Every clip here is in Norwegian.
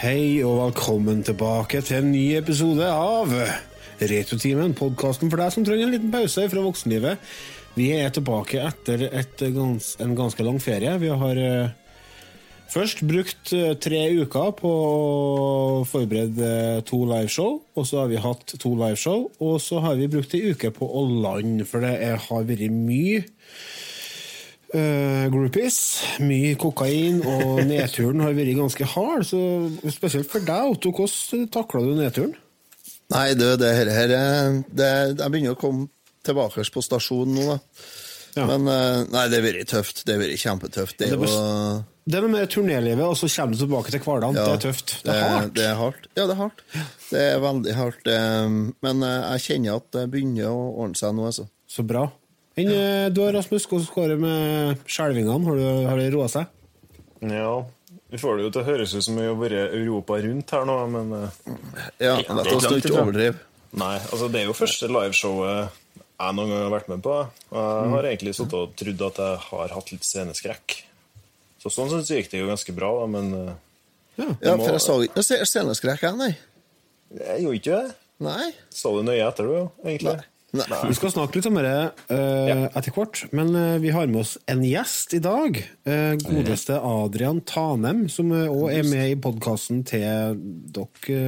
velkommen tilbake til en ny episode av Retrotimen, podkasten for deg som trenger en liten pause fra voksenlivet. Vi er tilbake etter et gans, en ganske lang ferie. Vi har uh, først brukt uh, tre uker på å forberede uh, to liveshow, og så har vi hatt to liveshow, og så har vi brukt ei uke på å lande, for det har vært mye Uh, groupies. Mye kokain, og nedturen har vært ganske hard. Så spesielt for deg, Otto, hvordan takla du nedturen? Nei, du, det her, her det, Jeg begynner å komme tilbake på stasjonen nå, da. Ja. Men nei, det har vært tøft. Det har vært kjempetøft. Det, det, var, det med turnélivet, og så kommer du tilbake til hverdagen. Ja, det er tøft. Det er hardt. Det er hardt. Ja, det er hardt. Det er veldig hardt. Men jeg kjenner at det begynner å ordne seg nå, altså. Så bra. Enn du Rasmus, hvordan går det med skjelvingene? Har, du, har det roa seg? Ja, vi får det jo til å høres ut som vi har vært Europa rundt her nå, men Ja, la oss ikke overdrive. Nei, altså det er jo første liveshowet jeg noen gang har vært med på. Jeg har egentlig sittet og trodd at jeg har hatt litt sceneskrekk. Så sånn sett gikk det jo ganske bra, da, men Ja, ja for jeg så ikke noe sceneskrekk, jeg, nei. Jeg gjorde ikke det. Nei. Så du nøye etter, du, egentlig? Nei. Nei. Vi skal snakke litt om det uh, ja. etter hvert, men uh, vi har med oss en gjest i dag. Uh, godeste Adrian Tanem, som òg er med i podkasten til dere,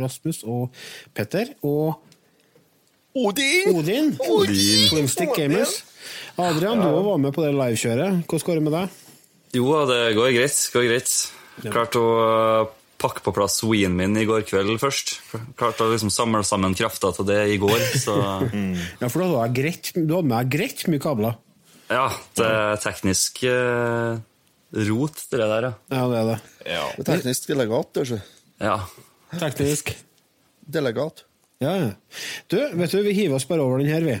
Rasmus og Petter. Og Odin! Odin. Odin. Twinstick Gamers. Adrian, du var med på det livekjøret. Hvordan går det med deg? Jo, det går greit. Går greit. Klart å pakke på plass Ween min i går kveld først. Klarte å liksom samle sammen krafta til det i går. Så. ja, For da hadde, greit, du hadde med deg greit mye kabler? Ja, det er teknisk eh, rot, det der, ja. Ja, det er det. Ja. det er teknisk delegat, ikke? Ja. Teknisk. Delegat. Ja, ja. Du, vet du, vi hiver oss bare over den her, vi.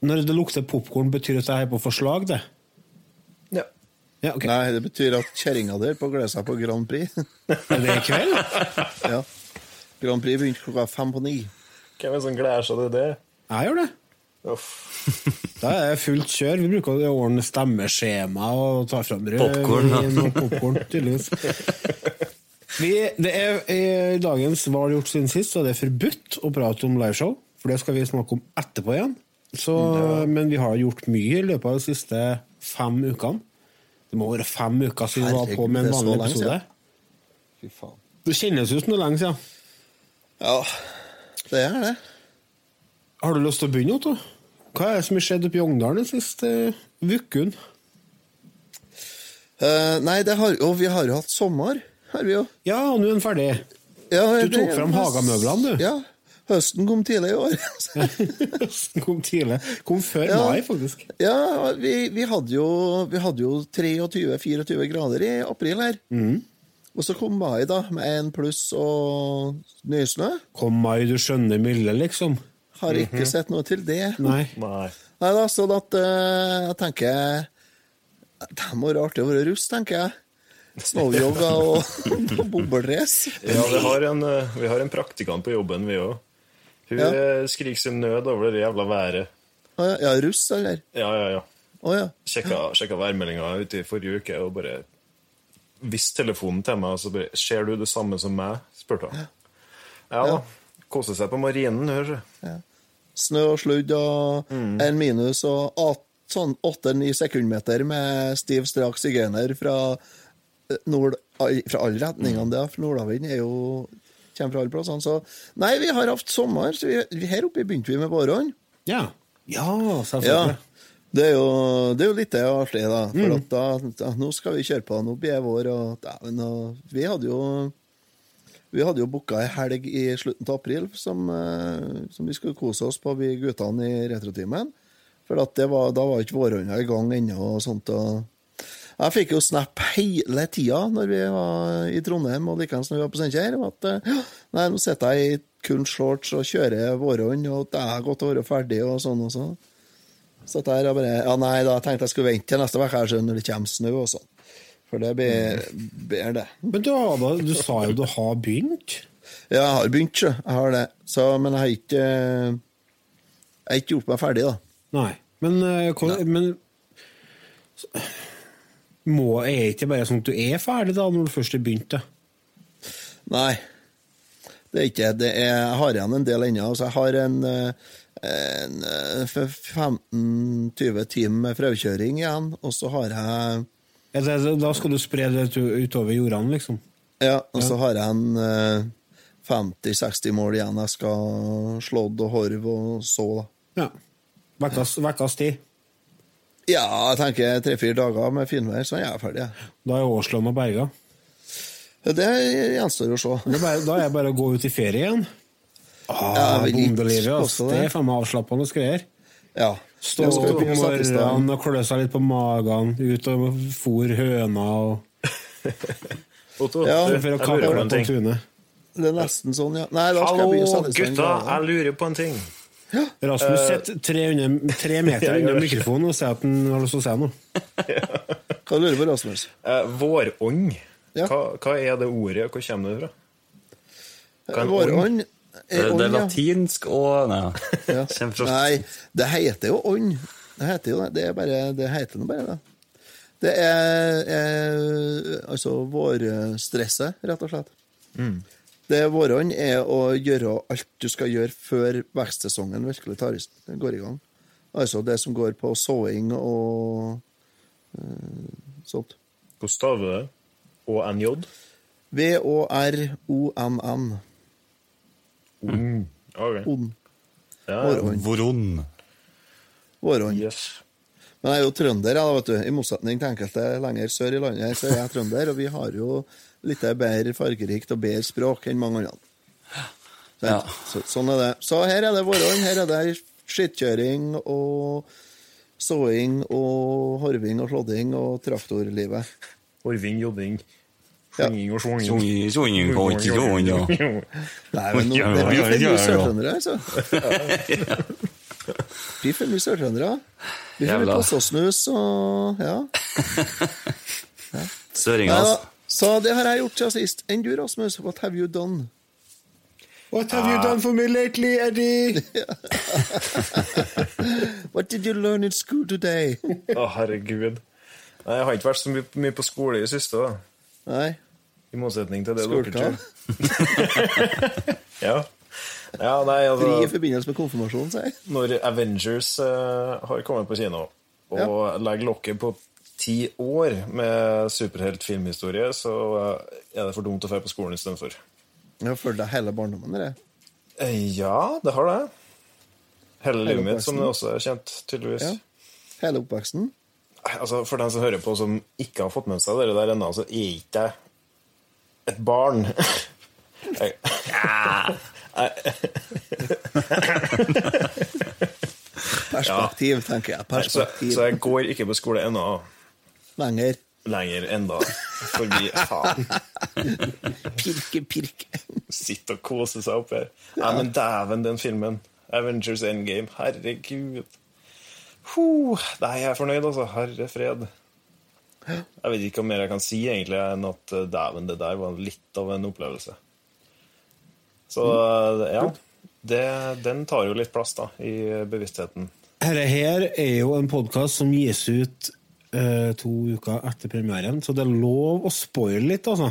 Når det lukter popkorn, betyr det at jeg er på forslag, det? Ja. ja okay. Nei, det betyr at kjerringa der på gleder seg på Grand Prix. er det i kveld? ja. Grand Prix begynte klokka fem på ni. Hvem er det som gleder seg til det? Jeg gjør det. Da er det fullt kjør. Vi bruker å ordne stemmeskjema og ta fram popkorn. popkorn. Vi, det er I dagens Hva har du gjort siden sist, så er forbudt å prate om liveshow. For det skal vi snakke om etterpå igjen. Så, men vi har gjort mye i løpet av de siste fem ukene. Det må være fem uker siden vi var på med en vanlig episode. Fy faen. Det kjennes ut som det er lenge siden. Ja, det er det. Har du lyst til å begynne, Otto? Hva er det som har skjedd oppe i Ongdalen den siste uken? Uh, nei, det har, og vi har jo hatt sommer, har vi jo. Ja, og nå er den ferdig. Ja, du tok fram hagemøblene, du. Ja, Høsten kom tidlig i år. Høsten kom tidlig. Kom før ja, mai, faktisk. Ja, vi, vi, hadde jo, vi hadde jo 23-24 grader i april her. Mm. Og så kom mai, da, med én pluss og nysnø. Kom mai, du skjønner milde, liksom? Har ikke mm -hmm. sett noe til det. Nei. Nei. Nei da, så at uh, jeg tenker Det må være artig å være russ, tenker jeg. Snowyoga og, og bobledrace. Ja, vi har, en, eh, vi har en praktikant på jobben, vi òg. Hun ja. Eh, skriker sin nød over det jævla været. Å ja, russ, eller? Ja, ja, ja. Å, ja. Sjekka, sjekka værmeldinga ute i forrige uke og bare viste telefonen til meg, og så bare 'Ser du det samme som meg?' spurte hun. Ja da. Kose seg på marinen, hører du. Ja. Snø og sludd og mm. en minus og sånn åtte-ni sekundmeter med stiv, strak sigøyner fra eh, nord, fra alle retningene. Mm. For nordavind er jo kommer fra alle plassene. Så nei, vi har hatt sommer. så vi, Her oppe begynte vi med vårene. Ja. ja, selvfølgelig. Ja. Det er, jo, det er jo litt artig, da. For mm. da, da, nå skal vi kjøre på. Nå blir det vår. Og, dæven, og vi hadde jo vi hadde jo booka ei helg i slutten av april som, eh, som, vi skulle kose oss på, vi guttene i Retrotimen. For var, da var ikke vårhånda i gang ennå. og sånt. Og Jeg fikk jo snap hele tida når vi var i Trondheim og likeens når vi var på Steinkjer. At nei, nå sitter jeg i kun shorts og kjører vårhånd, og det er godt å være ferdig og sånn og sånn. Så der og bare Ja, nei, da tenkte jeg skulle vente til neste uke når det kommer snø og sånn. For det blir bedre, det. Men du, har du sa jo du har begynt. Ja, jeg har begynt. Jeg har det. Så, men jeg har ikke Jeg har ikke gjort meg ferdig, da. Nei. Men, eh, nei. men må, Er det ikke bare sånn at du er ferdig da, når du først har begynt? det? Nei. Det er ikke det. Er, jeg har igjen en del ennå. Altså, jeg har en, eh, en eh, 15-20 timer med fraukjøring igjen, og så har jeg Ja, Da skal du spre det utover jordene, liksom? Ja, og så har jeg en eh, 50-60 mål igjen jeg skal slådd og horv og så, da. Ja. Vekkas tid. Ja, jeg tenker tre-fire dager med finvær, så er jeg ferdig. Da er årslønna berga. Det gjenstår å se. Bare, da er det bare å gå ut i ferie igjen. Ah, Bondelivet, altså. Det er faen meg avslappende greier. Ja. Stå opp om morgenen og klø seg litt på magen, ut og fôr høna og Otto, Ja, du, For å jeg lurer på en ting. Det er nesten sånn, ja. Nei, da skal Hallo, gutta! Jeg lurer på en ting. Rasmus sitter 300 tre meter under unna mikrofonen og sier at han har lyst til å si noe. Hva lurer du på, Rasmus? Eh, vårånd. Ja. Hva, hva er det ordet, hvor kommer det fra? Vårånd er ånd, Det, er ja. latinsk og Nei. Ja. Fra- Nei, det heter jo ånd. Det heter jo det. Det, er bare, det heter nå bare det. Det er, er altså vårstresset, rett og slett. Det vårånd er å gjøre alt du skal gjøre før vekstsesongen virkelig tar, går i gang. Altså det som går på såing og uh, sånt. Hvordan staver du det? ONJ? V-å-r-o-n-n. Mm. Ok. Ond. Ja, ja. Vårånd. Voron. Yes. Men jeg er jo trønder, jeg, vet du. I motsetning til enkelte lenger sør i landet, så er jeg trønder, og vi har jo litt bedre fargerikt og bedre språk enn mange andre. Så, Ja. Så, sånn er det. Så her er det våren. her er det skittkjøring og såing og horving og slådding og traktorlivet. Horving, jobbing. Ja. og. Sjunging svinging, og ikke svinging, ja. Nei, men nå, Ja, det ja, blir for ja, mye sørtrøndere, altså. Det blir for mye sørtrøndere. Blir for mye og ja. Altså. Så det har jeg gjort siden sist. Enn du, Rasmus? What have you done? What have you done for me lately, Eddie? What did you learn in school today? Å, herregud. Nei, jeg har ikke vært så mye, mye på skole i det siste, da. Nei, I motsetning til det du dere tror. Ja. ja, nei, Fri i altså forbindelse med konfirmasjon, sier jeg. Når Avengers uh, har kommet på kino, og legger lokket på ti år med superheltfilmhistorie, så eh, er det for dumt å dra på skolen istedenfor. Har fulgt deg hele barndommen, dere. Eh, Ja, det har det. Hele livet mitt, som det også er kjent, tydeligvis. Ja. Hele oppveksten. Altså, For den som hører på som ikke har fått med seg det der ennå, så er ikke jeg et barn. Jeg, Perspektiv, tenker jeg. så, så jeg går ikke på skole ennå. Lenger. Lenger enda. Forbi faen. Pirke, pirke. Sitte og kose seg opp her. Nei, men dæven, den filmen. Avengers Endgame. Herregud. Huh. Nei, jeg er fornøyd, altså. Herre fred. Jeg vet ikke hva mer jeg kan si, egentlig, enn at eh, dæven, det der var litt av en opplevelse. Så eh, ja. Det, den tar jo litt plass, da, i bevisstheten. Dette her er jo en podkast som gis ut eh, to uker etter premieren, så det er lov å spoile litt, altså.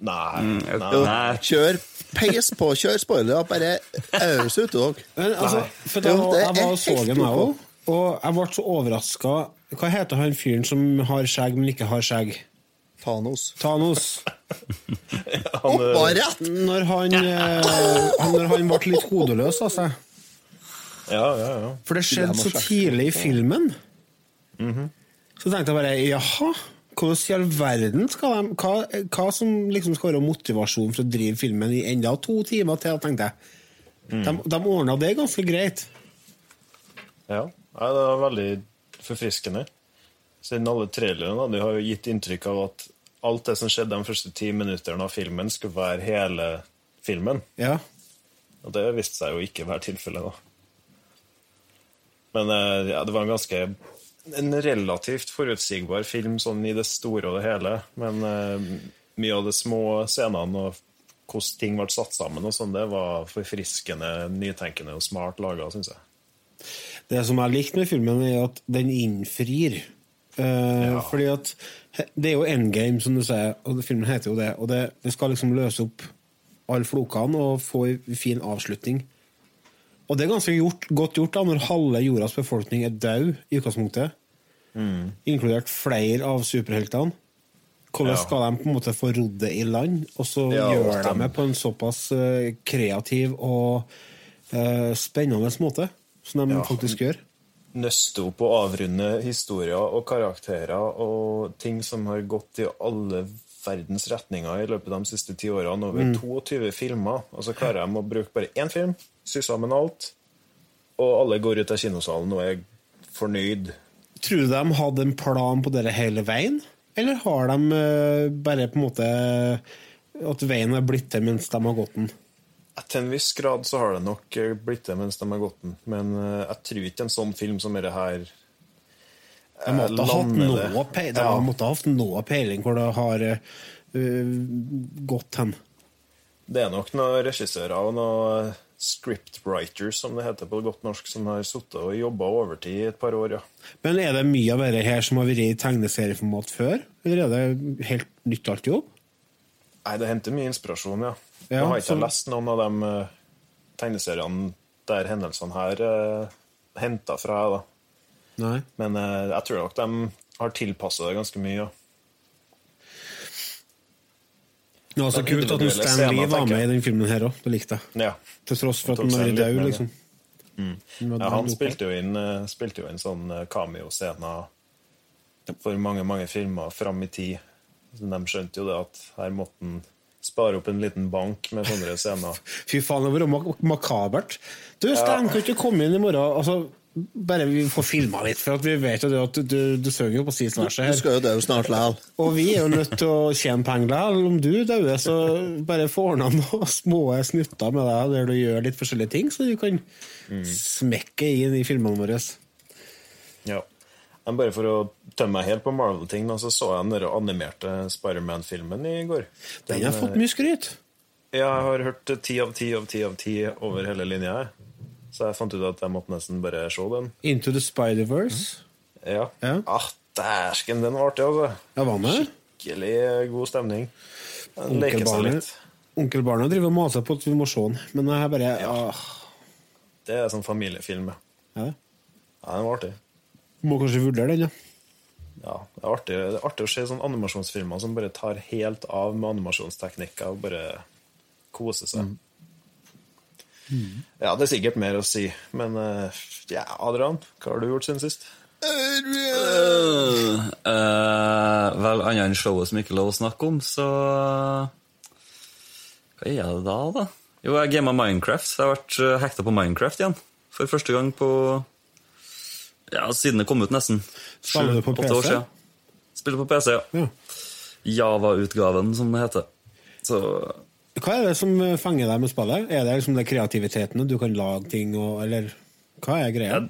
Nei. nei. Nei. kjør peis på, kjør spoiler, bare øs ut dere. Men, altså, for da, Jo, det jeg var og så den, jeg òg, og jeg ble så overraska. Hva heter han fyren som har skjegg, men ikke har skjegg? Thanos. Thanos. Han, eh, rett! Når han, eh, han, når han ble litt hodeløs av seg. ja, ja, ja. For det skjedde så tidlig i filmen. Så tenkte jeg bare jaha, hvordan i all verden skal de Hva, hva som liksom skal være motivasjon for å drive filmen i enda to timer til, tenkte jeg. De, de ordna det ganske greit. ja. Det var veldig forfriskende. Siden alle trailerne de har jo gitt inntrykk av at alt det som skjedde de første ti minuttene av filmen, skulle være hele filmen. Ja. Og det viste seg jo ikke være tilfellet, da. Men eh, ja, det var en ganske En relativt forutsigbar film sånn i det store og det hele. Men uh, mye av de små scenene og hvordan ting ble satt sammen, og sånn, det var forfriskende, nytenkende og smart laga, syns jeg. Det som jeg likte med filmen, er at den innfrir. Eh, Fordi at det er jo endgame, som du sier, og filmen heter jo det. Og det, det skal liksom løse opp alle flokene og få en fin avslutning. Og det er ganske gjort, godt gjort da, når halve jordas befolkning er død i utgangspunktet. Inkludert flere av superheltene. Hvordan Ja. skal de på en måte få rodd det i land? Og så Ja, gjør de de- det på en såpass eh, kreativ og uh, spennende måte som de Ja. faktisk gjør. nøste opp og avrunde historier og karakterer og ting som har gått i alle verdens retninger i løpet av de siste ti årene. Over 22 filmer. Og så klarer de å bruke bare én film, sy sammen alt, og alle går ut av kinosalen og er fornøyd. Tror du de hadde en plan på dere hele veien? Eller har de eh, bare på en måte at veien er blitt til mens de har gått den? Til en viss grad så har det nok eh, blitt det mens de har gått den, men eh, jeg tror ikke en sånn film som dette her De måtte ha hatt noe, det. Ja. måtte ha hatt noe peiling hvor det har uh, gått hen. Det er nok noen regissører og noen scriptwriters, som det heter på godt norsk, som har sittet og jobba overtid i et par år, ja. Men er det mye av dette her som har vært i tegneserieformat før? Eller er det helt nytt alt jobb? Nei, det henter mye inspirasjon, ja. Ja, jeg har ikke så- lest noen av de eh, tegneseriene der hendelsene her uh, henta fra, da. Nei. Men uh, jeg tror nok de har tilpassa det ganske mye, ja. Det var så kult at Stan Lee var med i den filmen her òg. Det likte jeg. ja. Til tross for at han litt død, liksom. Mm. Ja, han spilte jo inn, eh, spilte jo inn sånn eh, cameo-scener for mange, mange filmer fram i tid. Så de skjønte jo det at her måtte han spare opp en liten bank med sånne scener. Fy faen, det var mak makabert. Du, Stan, kan ikke komme inn i morgen? Altså, bare vi får filma litt, for at vi vet jo det at du, du, du synger jo på sisverset Du her. skal jo dø snart likevel. Og vi er jo nødt til å tjene penger likevel. Om du dør, så bare få ordna noen små snutter med deg der du gjør litt forskjellige ting, så du kan smekke inn i filmene våre. Ja. Men bare for å tømme meg helt på Marvel-ting, så så jeg den animerte Spiderman-filmen i går. Den har fått mye skryt. Ja, jeg har hørt ti av ti av ti av ti over hele linja. Så jeg fant ut at jeg måtte nesten bare se den. Into the Spider-Verse. Ja. Ja. Ah, dæsken, den var artig, altså. Ja, var med? Skikkelig god stemning. Den leker seg litt. Onkel Barna driver og maser på at vi må se den, men jeg bare ah, Det er sånn familiefilm, ja. ja. Ja, den var artig. Må kanskje vurdere den, ja. Ja, det er artig, det er artig å se sånne animasjonsfilmer som bare tar helt av med animasjonsteknikker og bare koser seg. Ja, det er sikkert mer å si, men eh, ja, Adrian, hva har du gjort siden sist? Eh, vel, annet enn showet som ikke er lov å snakke om, så Hva er det da, da? Jo, jeg gama Minecraft. Jeg har vært uh, hekta på Minecraft igjen. For første gang på Ja, siden det kom ut, nesten. Spiller du på Sju-åtte år PC? siden. Spiller på PC, ja. ja. Java-utgaven, som det heter. Så Hva er det som fenger deg med spillet? Er det liksom det kreativiteten, du kan lage ting, og, eller hva er greia?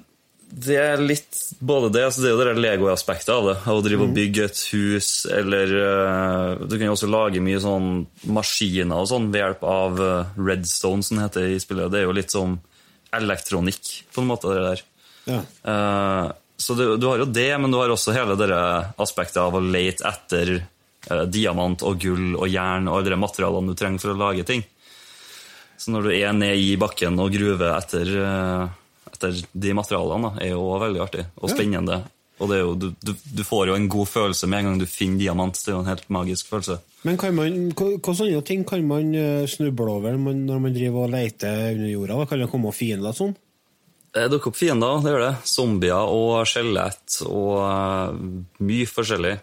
Det er litt både det. altså Det er jo det Lego-aspektet av det. Av å drive og bygge et hus, eller uh, Du kan jo også lage mye sånn maskiner og sånn ved hjelp av uh, redstone, som heter i spillet. Det er jo litt som elektronikk, på en måte, det der. Ja. Uh, så du, du har jo det, men du har også hele det aspektet av å lete etter diamant og gull og jern og alle de materialene du trenger for å lage ting. Så når du er ned i bakken og gruver etter, eh, etter de materialene, da, er jo også veldig artig og spennende. Og det er jo, du, du, du får jo en god følelse med en gang du finner diamant. Det er jo en helt magisk følelse. Men kan man, hva, hva sånne ting kan man eh, snuble over når man- driver og leter under jorda? Da? Kan det komme fiender og sånn? Det dukker opp fiender, det gjør det. Zombier og skjelett og eh, mye forskjellig.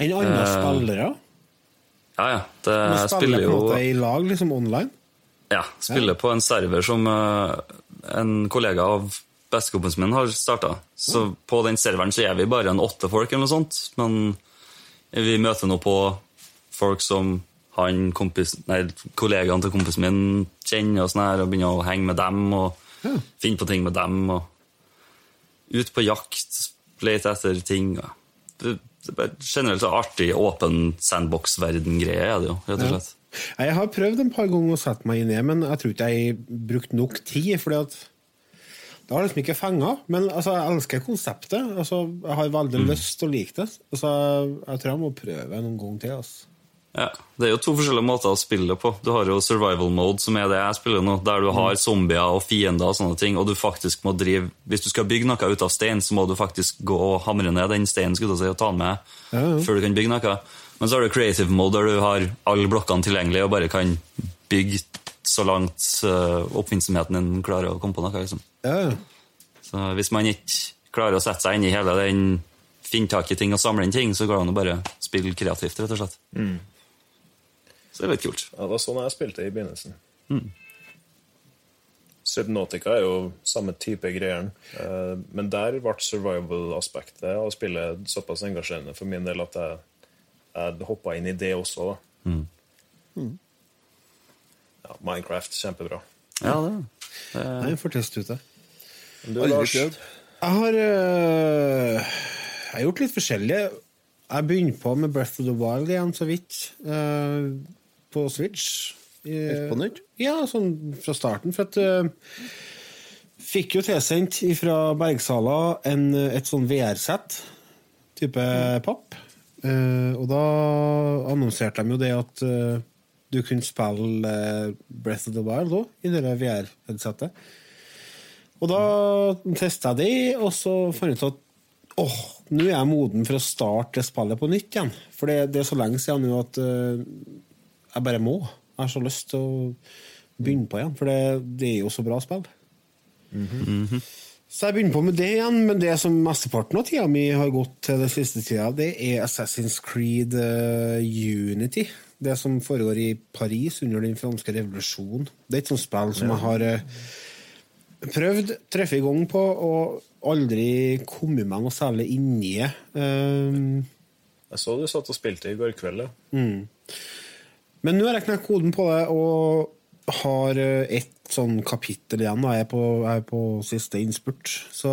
Enn andre uh, spillere? Ja, ja. Det Man spiller spiller på en måte i lag, liksom online? Ja, spiller på en server som uh, en kollega av bestekompisen min har starta. Så på den serveren så er vi bare en åtte folk, eller noe sånt. Men vi møter nå på folk som han kompis, nei, kollegaen til kompisen min kjenner, og sånn her, og begynner å henge med dem og finne på ting med dem. og Ut på jakt, lete etter ting. og Er generelt så artig, åpen sandbox-verden-greie er det jo, rett og slett. Jeg har prøvd en par ganger å sette meg inn i det, men jeg tror ikke jeg brukte nok tid. fordi at det har liksom ikke fenga. Men altså, jeg elsker konseptet. Altså, jeg har veldig lyst til å like det. Altså, jeg tror jeg må prøve noen gang til. Altså. Ja, Det er jo to forskjellige måter å spille på. Du har jo survival mode, som er det jeg spiller nå, der du har zombier og fiender og sånne ting, og du faktisk må drive Hvis du skal bygge noe ut av stein, så må du faktisk gå og hamre ned den steinen skulle si, og ta den med Ja, ja. før du kan bygge noe. Men så har du creative mode, der du har alle blokkene tilgjengelig og bare kan bygge så langt uh, oppfinnsomheten din klarer å komme på noe. liksom. Ja. Så hvis man ikke klarer å sette seg inn i hele den finne tak i ting og samle inn ting, så går det an å bare spille kreativt, rett og slett. Så det er litt kult. Ja, det var sånn jeg spilte i begynnelsen. Subnautica er jo samme type greier, eh, men der ble survival-aspektet av spillet såpass engasjerende for min del at jeg, jeg hoppa inn i det også. da. Ja, Minecraft, kjempebra. Ja, det. er. Jeg får teste ut det. Du, Aldri Lars, prøvd. Jeg har, øh, jeg har gjort litt forskjellig. Jeg begynte på med Breath of the Wild igjen, så vidt. øh, på Switch. Helt på nytt? Ja, sånn fra starten. For at øh, Fikk jo tilsendt fra Bergsala en, et sånn VR-sett. Type papp. Eh, og da annonserte de jo det at øh, du kunne spille øh, Breath of the Wild òg, i det VR-headsetet. Og da testa jeg det, og så fant jeg ut at åh, nå er jeg moden for å starte spillet på nytt igjen. For det, det er så lenge siden nå at eh, jeg bare må. Jeg har så lyst til å begynne på igjen, for det, det er jo så bra spill. Så jeg begynner på med det igjen, men det som mesteparten av tida mi har gått til den siste tida, det er Assassin's Creed eh, Unity. Det som foregår i Paris under den franske revolusjonen. Det er et sånt spill som jeg har Prøvd prøvd, treffet i gang på, og aldri kommet meg noe særlig inni det. Um, jeg så du satt og spilte i går kveld. ja. Men nå har jeg knekt koden på det, og har eh, ett sånn kapittel igjen. Da. Jeg er på, jeg er på siste innspurt. Så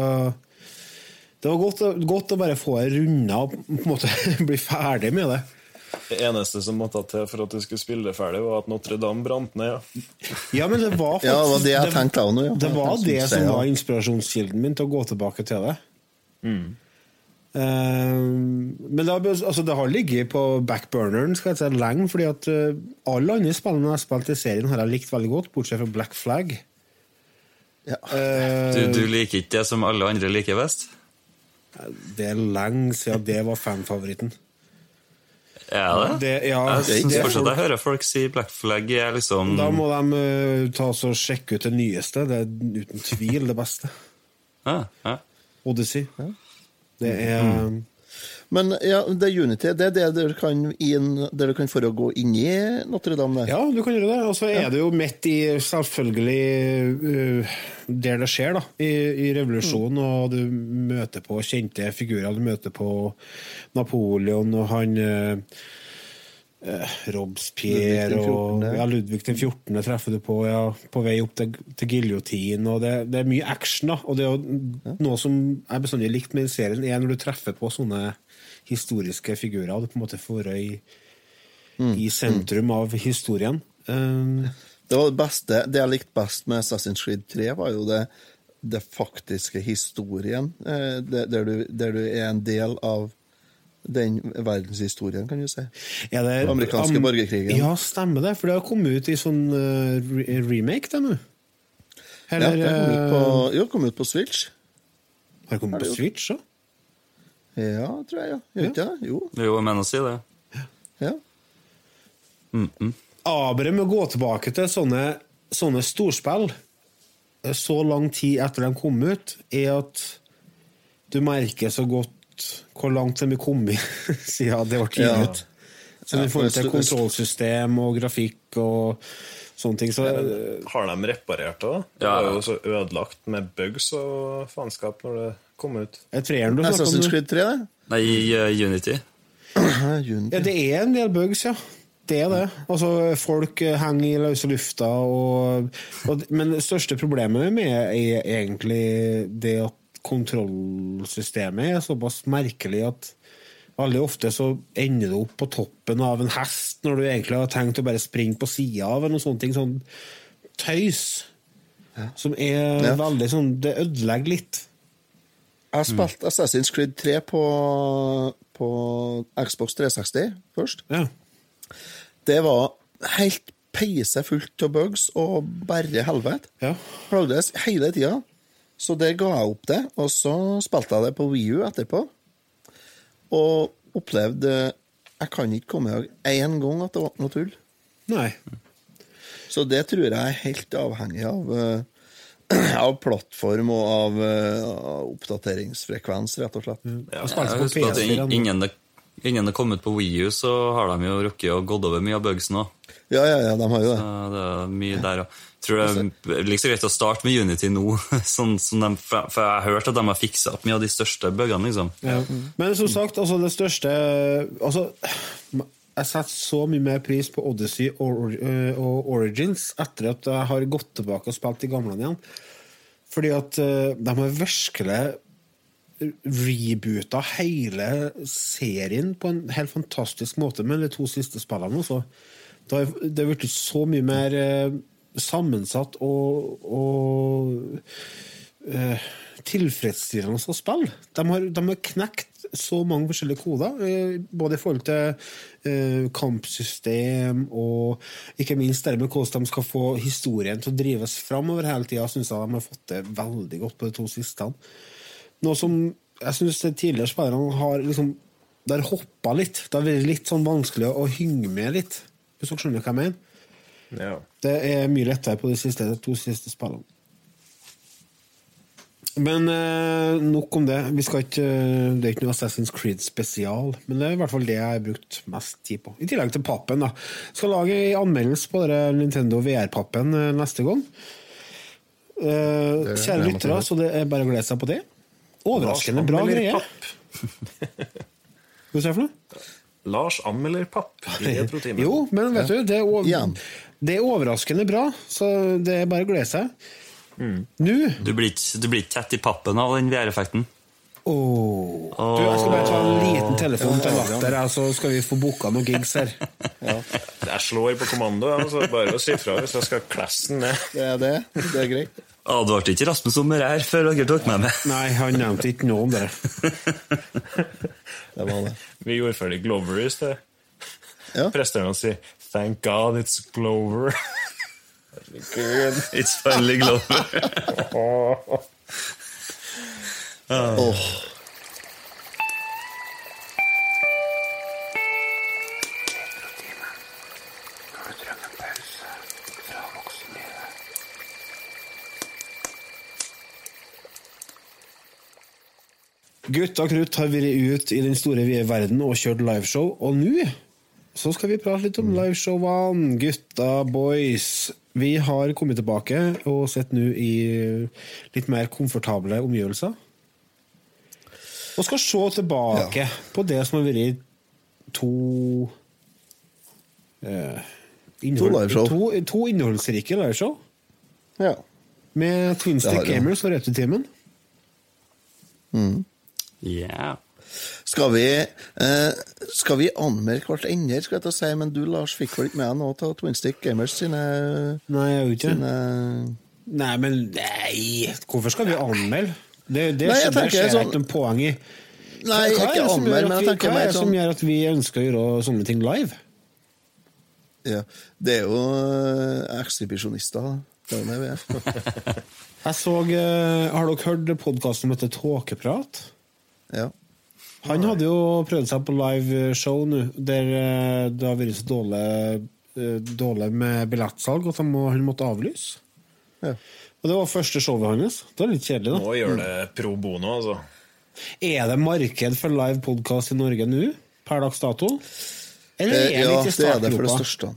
det var godt, godt å bare få det runda og på en måte bli ferdig med det. Det eneste som måtte til for at du skulle spille ferdig, var at Notre-Dame brant ned. ja. Ja, men det var faktisk Ja, det var det jeg tenkte av nå, ja. Det var det som var inspirasjonskilden min til å gå tilbake til det. Eh, men det har, altså, det har ligget på backburneren skal jeg si, lenge, fordi at eh, alle andre spillene jeg har spilt i serien, har jeg likt veldig godt, bortsett fra Black Flag. Ja. Eh, Du, du liker ikke det som alle andre liker best? det er lenge siden det var fanfavoritten. Er det? Det, ja, jeg synes er fortsatt folk- jeg hører folk si Black Flag er liksom Da må de uh, ta oss og sjekke ut det nyeste. Det er uten tvil det beste. ja, ja. Odyssey. Det er Men ja, det Unity, det er det dere kan, inn, dere kan for å gå inn i Notre-Dame? Ja, du kan gjøre det. Og så er det jo midt i selvfølgelig uh, der det skjer, da. I, i revolusjonen, og du møter på kjente figurer. Du møter på Napoleon og han uh, Robespierre Ludvig den og 14.. ja, Ludvig den 14. treffer du på ja, på vei opp til, til giljotin. Det, det er mye action, da. Og det er jo noe som jeg bestandig likt med den serien, er når du treffer på sånne historiske figurer, og du på en måte får i i sentrum av historien. Um, Det var det beste, det jeg likte best med Assassin's Creed 3, var jo det, det faktiske historien, eh, der, du, der du er en del av den verdenshistorien, kan du si. er det, Amerikanske borgerkrigen. Ja, stemmer det. For det har kommet ut i sånn uh, remake, det nå. Ja, det kom kommet på, eh, jo, kom ut på Switch. Har det kommet på. Switch òg? Ja, tror jeg, ja. Gjør ikke det? Jo. Jo, jeg mener å si det. Ja. Aberet med å gå tilbake til sånne, sånne storspill eh, så lang tid etter de kom ut, er at du merker så godt hvor langt de er kommet siden det ble gitt Ja. ut. Så I forhold til kontrollsystem og grafikk og sånne ting. Så Har de reparert det? da? Det er var jo så ødelagt med bugs og faenskap når det kom ut. er du om? Assassin's? Creed 3, det? Nei, uh, Unity. Ja, Unity. Ja, det er en del bugs, ja. Det er det. Altså, folk henger i løse lufta, og, og Men det største problemet med er egentlig det at kontrollsystemet er såpass merkelig at veldig ofte så ender du opp på toppen av en hest når du egentlig har tenkt å bare springe på sida av eller noe sånt. Sånn tøys. Som er Ja. veldig sånn Det ødelegger litt. Jeg har spilt Assassin's Creed 3 på, på Xbox 360 først. Ja. Det var helt peise fullt av bugs og bare helvete. ja. Plagdes hele tida. Så der ga jeg opp det, og så spilte jeg det på WiiU etterpå. Og opplevde Jeg kan ikke komme i hug én gang at det var noe tull. Nei. Så det tror jeg er helt avhengig av, eh, av plattform og av, eh, av oppdateringsfrekvens, rett og slett. Ja, spilte Jeg at PS4. nå. innen det, innen det kom ut på Wii U, så har de jo rukket å gått over mye av bugsen òg. Ja, ja, ja, de har jo det. Det er mye der òg. Tror det er like så greit å starte med Unity nå, sånn sånn de, for jeg har hørt at de har fiksa opp mye av de største bøggene. liksom. Ja. Men som sagt, altså det største altså, Jeg setter så mye mer pris på Odyssey og, og Origins etter at jeg har gått tilbake og spilt de gamle igjen. Fordi at eh, de har virkelig reboota hele serien på en helt fantastisk måte med de to siste spillene. Også. Det har, blitt så mye mer eh, sammensatt og, og uh, tilfredsstillende å spille. De har, de har knekt så mange forskjellige koder, eh, både i forhold til eh, kampsystem og ikke minst det med hvordan de skal få historien til å drives framover hele tida, syns jeg de har fått det veldig godt på de to siste. Noe som jeg syns tidligere spillerne har liksom hoppa litt. Det har vært litt sånn vanskelig å hynge med litt, hvis dere skjønner hva jeg mener. Ja. Det er mye lettere på de, siste, de to siste spillene. Men eh, nok om det. Vi skal ikke, eh, det er ikke noe Assassin's Creed spesial, men det er i hvert fall det jeg har brukt mest tid på. I tillegg til pappen. da. Skal lage en anmeldelse på dere Nintendo VR-pappen eh, neste gang. Eh, kjære lyttere, så det er bare å glede seg på det. Overraskende bra greie. papp. Hva sier du for noe? Lars anmelder papp i Retrotimen. Jo, men vet du, det er. Det er overraskende bra, så det er bare å glede seg. Nå Du blir ikke, du blir ikke tett i pappen av den VR-effekten. Oh. Du, jeg skal bare ta en liten telefon til Latter, så skal vi få booka noen gigs her. Jeg slår på kommando, ja, så bare å si fra hvis jeg skal klasse den ned. Det er det. Det er greit. Advarte ikke Rasmus om det her før dere tok meg med? Nei, han nevnte ikke noe om det. Det var det. Vi gjorde ferdig Glover i sted. Ja. Presteren sier 'Thank God it's Glover'. Herregud. It's finally Glover. Åh. Gutta Krutt har vært ut i den store vide verden og kjørt liveshow, og nå så skal vi prate litt om liveshowene. Gutta, boys. Vi har kommet tilbake og sitter nå i litt mer komfortable omgivelser. Og skal se tilbake på det som har vært to eh, innhold, liveshow. To, to innholdsrike liveshow. Ja. Med Twin Det har Stick vi. Gamers og Returtimen. Yeah. Skal vi, eh, skal vi anmelde hverandre, skal jeg til å si, men du, Lars, fikk vel ikke med deg noe av Twinstick Gamers sine, Nei, jeg gjorde ikke sine Nei, men nei, hvorfor skal vi anmelde? Det, det, Nei, jeg skjer- det sånn- ikke noe poeng i. Nei, Hva er det som gjør at vi- Hva er det som sånn gjør at vi ønsker å gjøre sånne ting live? ja, Det er jo eh, ekshibisjonister, det er det vi er. Jeg så, eh, Har dere hørt podkasten som heter Tåkeprat? Ja. Han hadde jo prøvd seg på liveshow nå, der eh, det har vært så dårlig, eh, dårlig med billettsalg at han, må, han måtte avlyse. ja. Og Det var første showet hans. Det er litt kjedelig, da. Nå gjør det pro bono, altså. Er det marked for live podkast i Norge nå, per dags dato? Eller Eh, er det ja, ikke det er det for det største.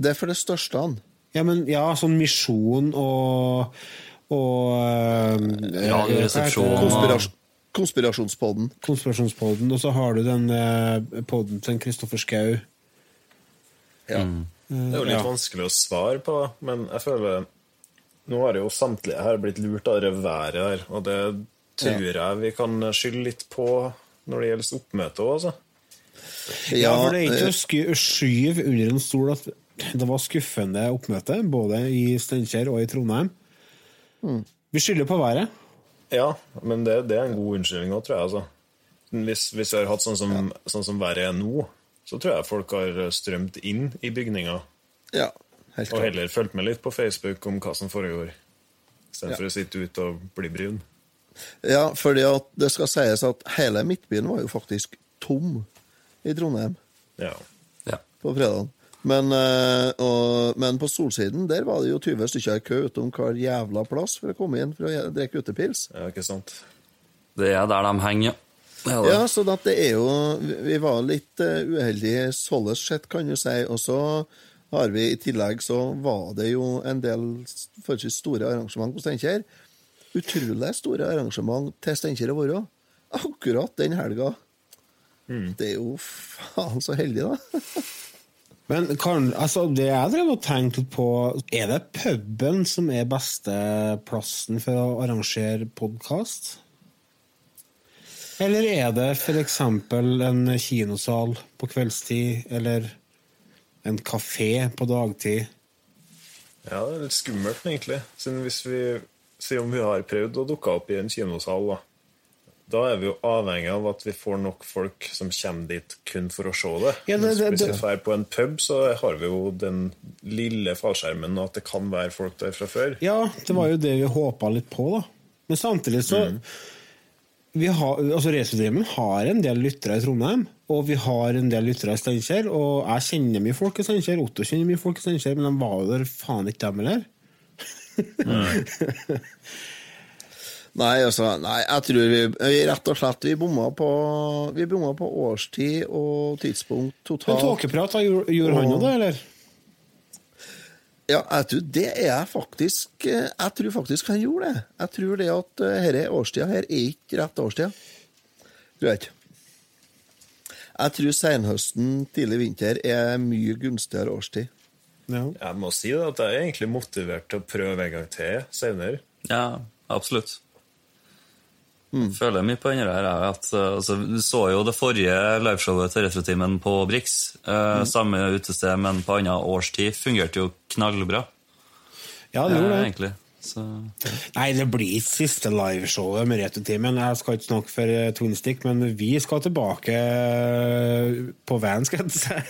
Det er for det største. Ja, men ja, sånn misjon og og heter det? Konspirasjon, konspirasjonspodden. Konspirasjonspodden, og så har du den eh, podden til Kristoffer Schou. Ja. Det er jo litt Ja. vanskelig å svare på, men jeg føler Nå har jo samtlige her blitt lurt av det været her, og det tror jeg vi kan skylde litt på når det gjelder oppmøte òg, altså. Ja, for det er ikke eh, å skyve under en stol at det var skuffende oppmøte, både i Steinkjer og i Trondheim. Mm. Vi skylder på været. Ja, men det, det er en god unnskyldning òg, tror jeg. altså. Hvis, hvis vi har hatt sånn som, sånn som været er nå, så tror jeg folk har strømt inn i bygninga ja, helt klart. og heller fulgt med litt på Facebook om hva som foregår, istedenfor Ja. å sitte ute og bli brun. Ja, fordi at det skal sies at hele Midtbyen var jo faktisk tom i Trondheim Ja. Ja. på fredagen. Men, eh, og, men på Solsiden der var det jo 20 stykker i kø utom hver jævla plass for å komme inn for å drikke utepils. ja, ikke sant? Det er der de henger, ja. Det det. Ja, så at det er jo Vi var litt eh, uheldige sånn sett, kan du si. Og så har vi i tillegg så var det jo en del forholdsvis store arrangement på Steinkjer. Utrolig store arrangement til Steinkjer å være. Akkurat den helga. Det er jo faen så heldig, da. Men kan, altså, det jeg drev og tenkte på Er det puben som er beste plassen for å arrangere podkast? Eller er det f.eks. en kinosal på kveldstid, eller en kafé på dagtid? Ja, det er litt skummelt, egentlig. Siden hvis vi sier om vi har prøvd å dukke opp i en kinosal, da. Da er vi jo avhengig av at vi får nok folk som kommer dit kun for å se det. Ja, det- det- det. hvis vi drar på en pub, så har vi jo den lille fallskjermen, og at det kan være folk der fra før. Ja, det var jo det vi håpa litt på, da. Men samtidig så vi har, altså Racerdreamen har en del lyttere i Trondheim, og vi har en del lyttere i Steinkjer. Og jeg kjenner mye folk i Steinkjer, Otto kjenner mye folk i Steinkjer, men de var jo der faen ikke, dem heller. Nei, altså, nei, jeg tror vi, vi rett og slett vi bomma på Vi bomma på årstid og tidspunkt Men totalt. Tåkeprat, da, gjorde, gjorde han jo det, eller? Ja, jeg tror det er jeg faktisk Jeg tror faktisk han gjorde det. Jeg tror det at eh, denne årstida her er ikke rett årstida. Tror jeg ikke. Jeg tror senhøsten, tidlig vinter er mye gunstigere årstid. Ja. Jeg må si at jeg er egentlig motivert til å prøve en gang til senere. Ja, absolutt. Føler mye på denne her. er At, uh, altså, du så jo det forrige liveshowet til Retrotimen på Brix. Uh, Samme utested, men på annen årstid. Fungerte jo knallbra. ja, det gjorde det. egentlig. Så, Nei, det blir siste liveshowet med Retrotimen. Jeg skal ikke snakke for eh, Twinstick, men vi skal tilbake eh, på veien, skal jeg si.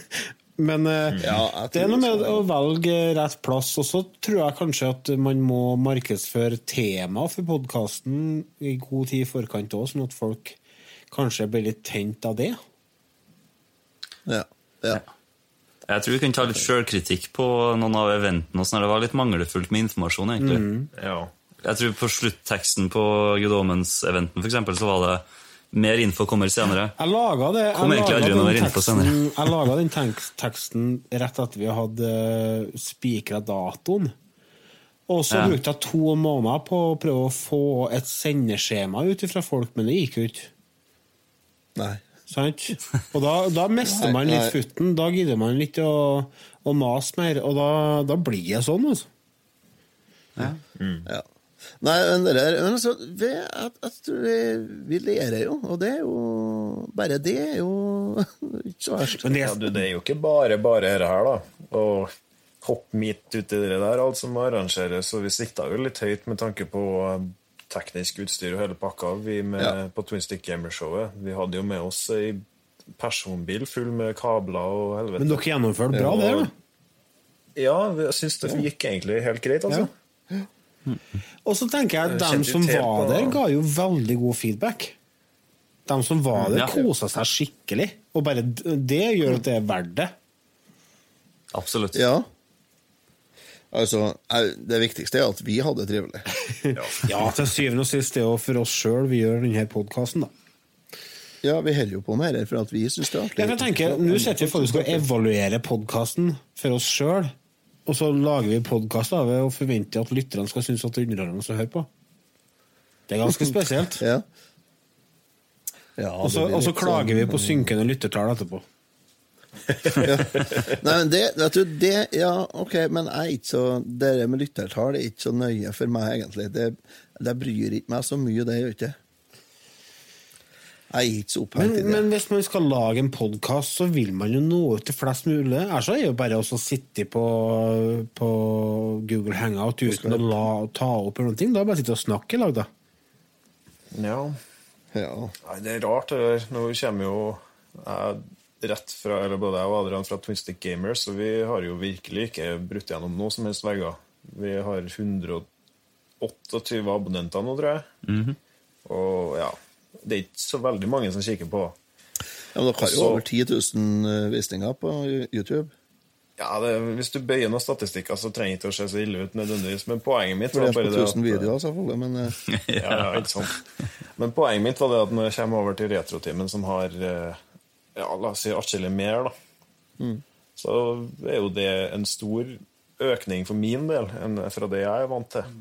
Men eh, Ja, det er noe med å velge rett plass. Og så tror jeg kanskje at man må markedsføre tema for podkasten i god tid i forkant òg, sånn at folk kanskje blir litt tent av det. Ja. ja. jeg tror vi kan ta litt sjølkritikk på noen av eventene. sånn. Det var litt mangelfullt med informasjon, egentlig. Ja. Jeg tror på slutteksten på Guddommens-eventen for eksempel, så var det mer info kommer senere. Jeg laga det. Kom jeg egentlig aldri den noe info senere. jeg laga den teksten rett etter vi hadde spikra datoen. Og så Ja. brukte jeg to måneder på å prøve å få et sendeskjema ut fra folk, men det gikk jo ikke. Nei. Sant? Og da, da mister man litt futten. Da gidder man litt å, å mase mer, og da, da blir det sånn, altså. Ja, Ja. Nei, men det der men altså, vi, jeg, jeg tror vi, vi lærer jo, og det er jo Bare det er jo ikke så verst. Men det, Ja, du, det er jo ikke bare bare dette her, da. Å hoppe midt uti det der, alt som arrangeres. Og vi sikta jo litt høyt med tanke på eh, teknisk utstyr og hele pakka vi med, Ja. på Twin Stick Gamer-showet. Vi hadde jo med oss ei personbil full med kabler og helvete. men dere gjennomførte bra, det, da. Ja, jeg syns det gikk egentlig helt greit, altså. Og så tenker jeg at de dem som var på- der, ga jo veldig god feedback. De som var der, Ja. kosa seg skikkelig. Og bare det gjør at det er verdt det. Absolutt. Ja. Altså, det viktigste er at vi hadde det trivelig. Ja, til syvende og sist det er jo for oss sjøl vi gjør denne podkasten, da. Ja, vi holder jo på med dette for at vi syns det er artig. Jeg kan tenke, Nå sitter vi faktisk og evaluerer podkasten for oss sjøl. Og så lager vi podkast av det og forventer at lytterne skal synes at det er underholdende å høre på. Det er ganske spesielt. Ja. Ja, Og så klager vi sånn- på synkende lyttertall etterpå. Nei, men det, vet du, det Ja, ok, men jeg er ikke så det med lyttertall er ikke så nøye for meg, egentlig. Det, det bryr ikke meg så mye, det gjør ikke. Jeg er ikke så Men, opphengt i det. men hvis man skal lage en podkast, så vil man jo nå ut til flest mulig. Ellers så er det jo bare å sitte på, på Google Hangout uten å la, ta opp eller noen ting. Da er det bare å sitte og snakke i lag, da. Ja. Ja. Nei, det er rart, det der. Nå kommer jo jeg rett fra, eller både jeg og Adrian fra Twin Stick Gamers, så vi har jo virkelig ikke brutt gjennom noe som helst vegger. Vi har 128 abonnenter nå, tror jeg. Og ja, det er ikke så veldig mange som kikker på. ja, men dere har jo over 10 000 visninger på YouTube. Ja, det, Hvis du bøyer noen statistikker, så trenger det ikke å se så ille ut nødvendigvis. Men poenget mitt var bare på det 1000 at videoer, selvfølgelig, men eh, ja, ja, ikke sant. Men poenget mitt var det at når jeg kommer over til retrotimen, som har eh, ja, la oss si atskillig mer, da, så er jo det en stor økning for min del enn fra det jeg er vant til.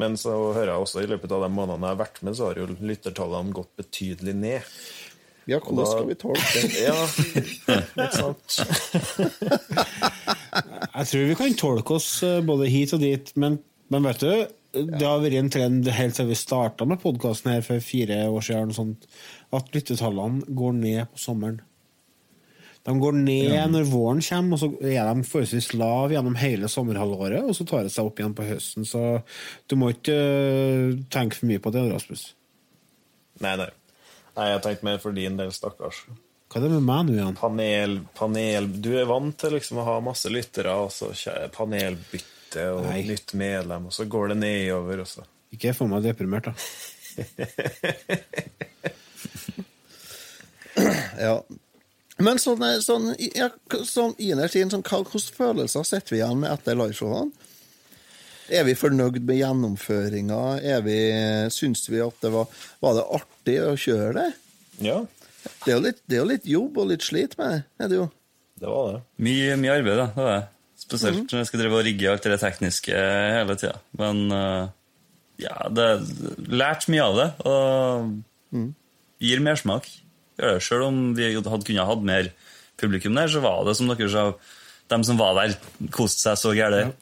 Men så hører jeg også i løpet av de månedene jeg har vært med, så har jo lyttertallene gått betydelig ned. ja, hvordan skal vi tolke det? Ja, ikke sant? Jeg tror vi kan tolke oss eh, både hit og dit, men, men vet du det har vært en trend helt siden vi starta med podkasten her for fire år siden, sånt, at lyttetallene går ned på sommeren. De går ned når våren kommer, og så er de forholdsvis lave gjennom hele sommerhalvåret, og så tar det seg opp igjen på høsten. Så du må ikke eh, tenke for mye på det, Rasmus. Nei, nei. Nei, Jeg tenkte mer for din del, stakkars. Hva er det med meg nå igjen? Panel, panel Du er vant til liksom å ha masse lyttere, og så panelbytte og Nei. nytt medlem, og så går det nedover, og så Ikke få meg deprimert, da. Ja. Men sånn, eh, sånn, ja, sånn innerst inne, sånn, hvilke følelser sitter vi igjen med etter liveshowene? Er vi fornøyd med gjennomføringa? Er vi, syns vi at det var, var det artig å kjøre det? Ja, Det er, jo litt, det er jo litt jobb og litt slit med det. Er det jo. det var det. Mye, mye arbeid, da. Det var det. Spesielt når jeg skal drive og rigge alt det tekniske hele tida. Men eh, ja, det lært mye av det, og gir mersmak. Gjør det. Selv om vi hadde kunnet hatt mer publikum der, så var det som dere sa, de som var der, koste seg så gærent.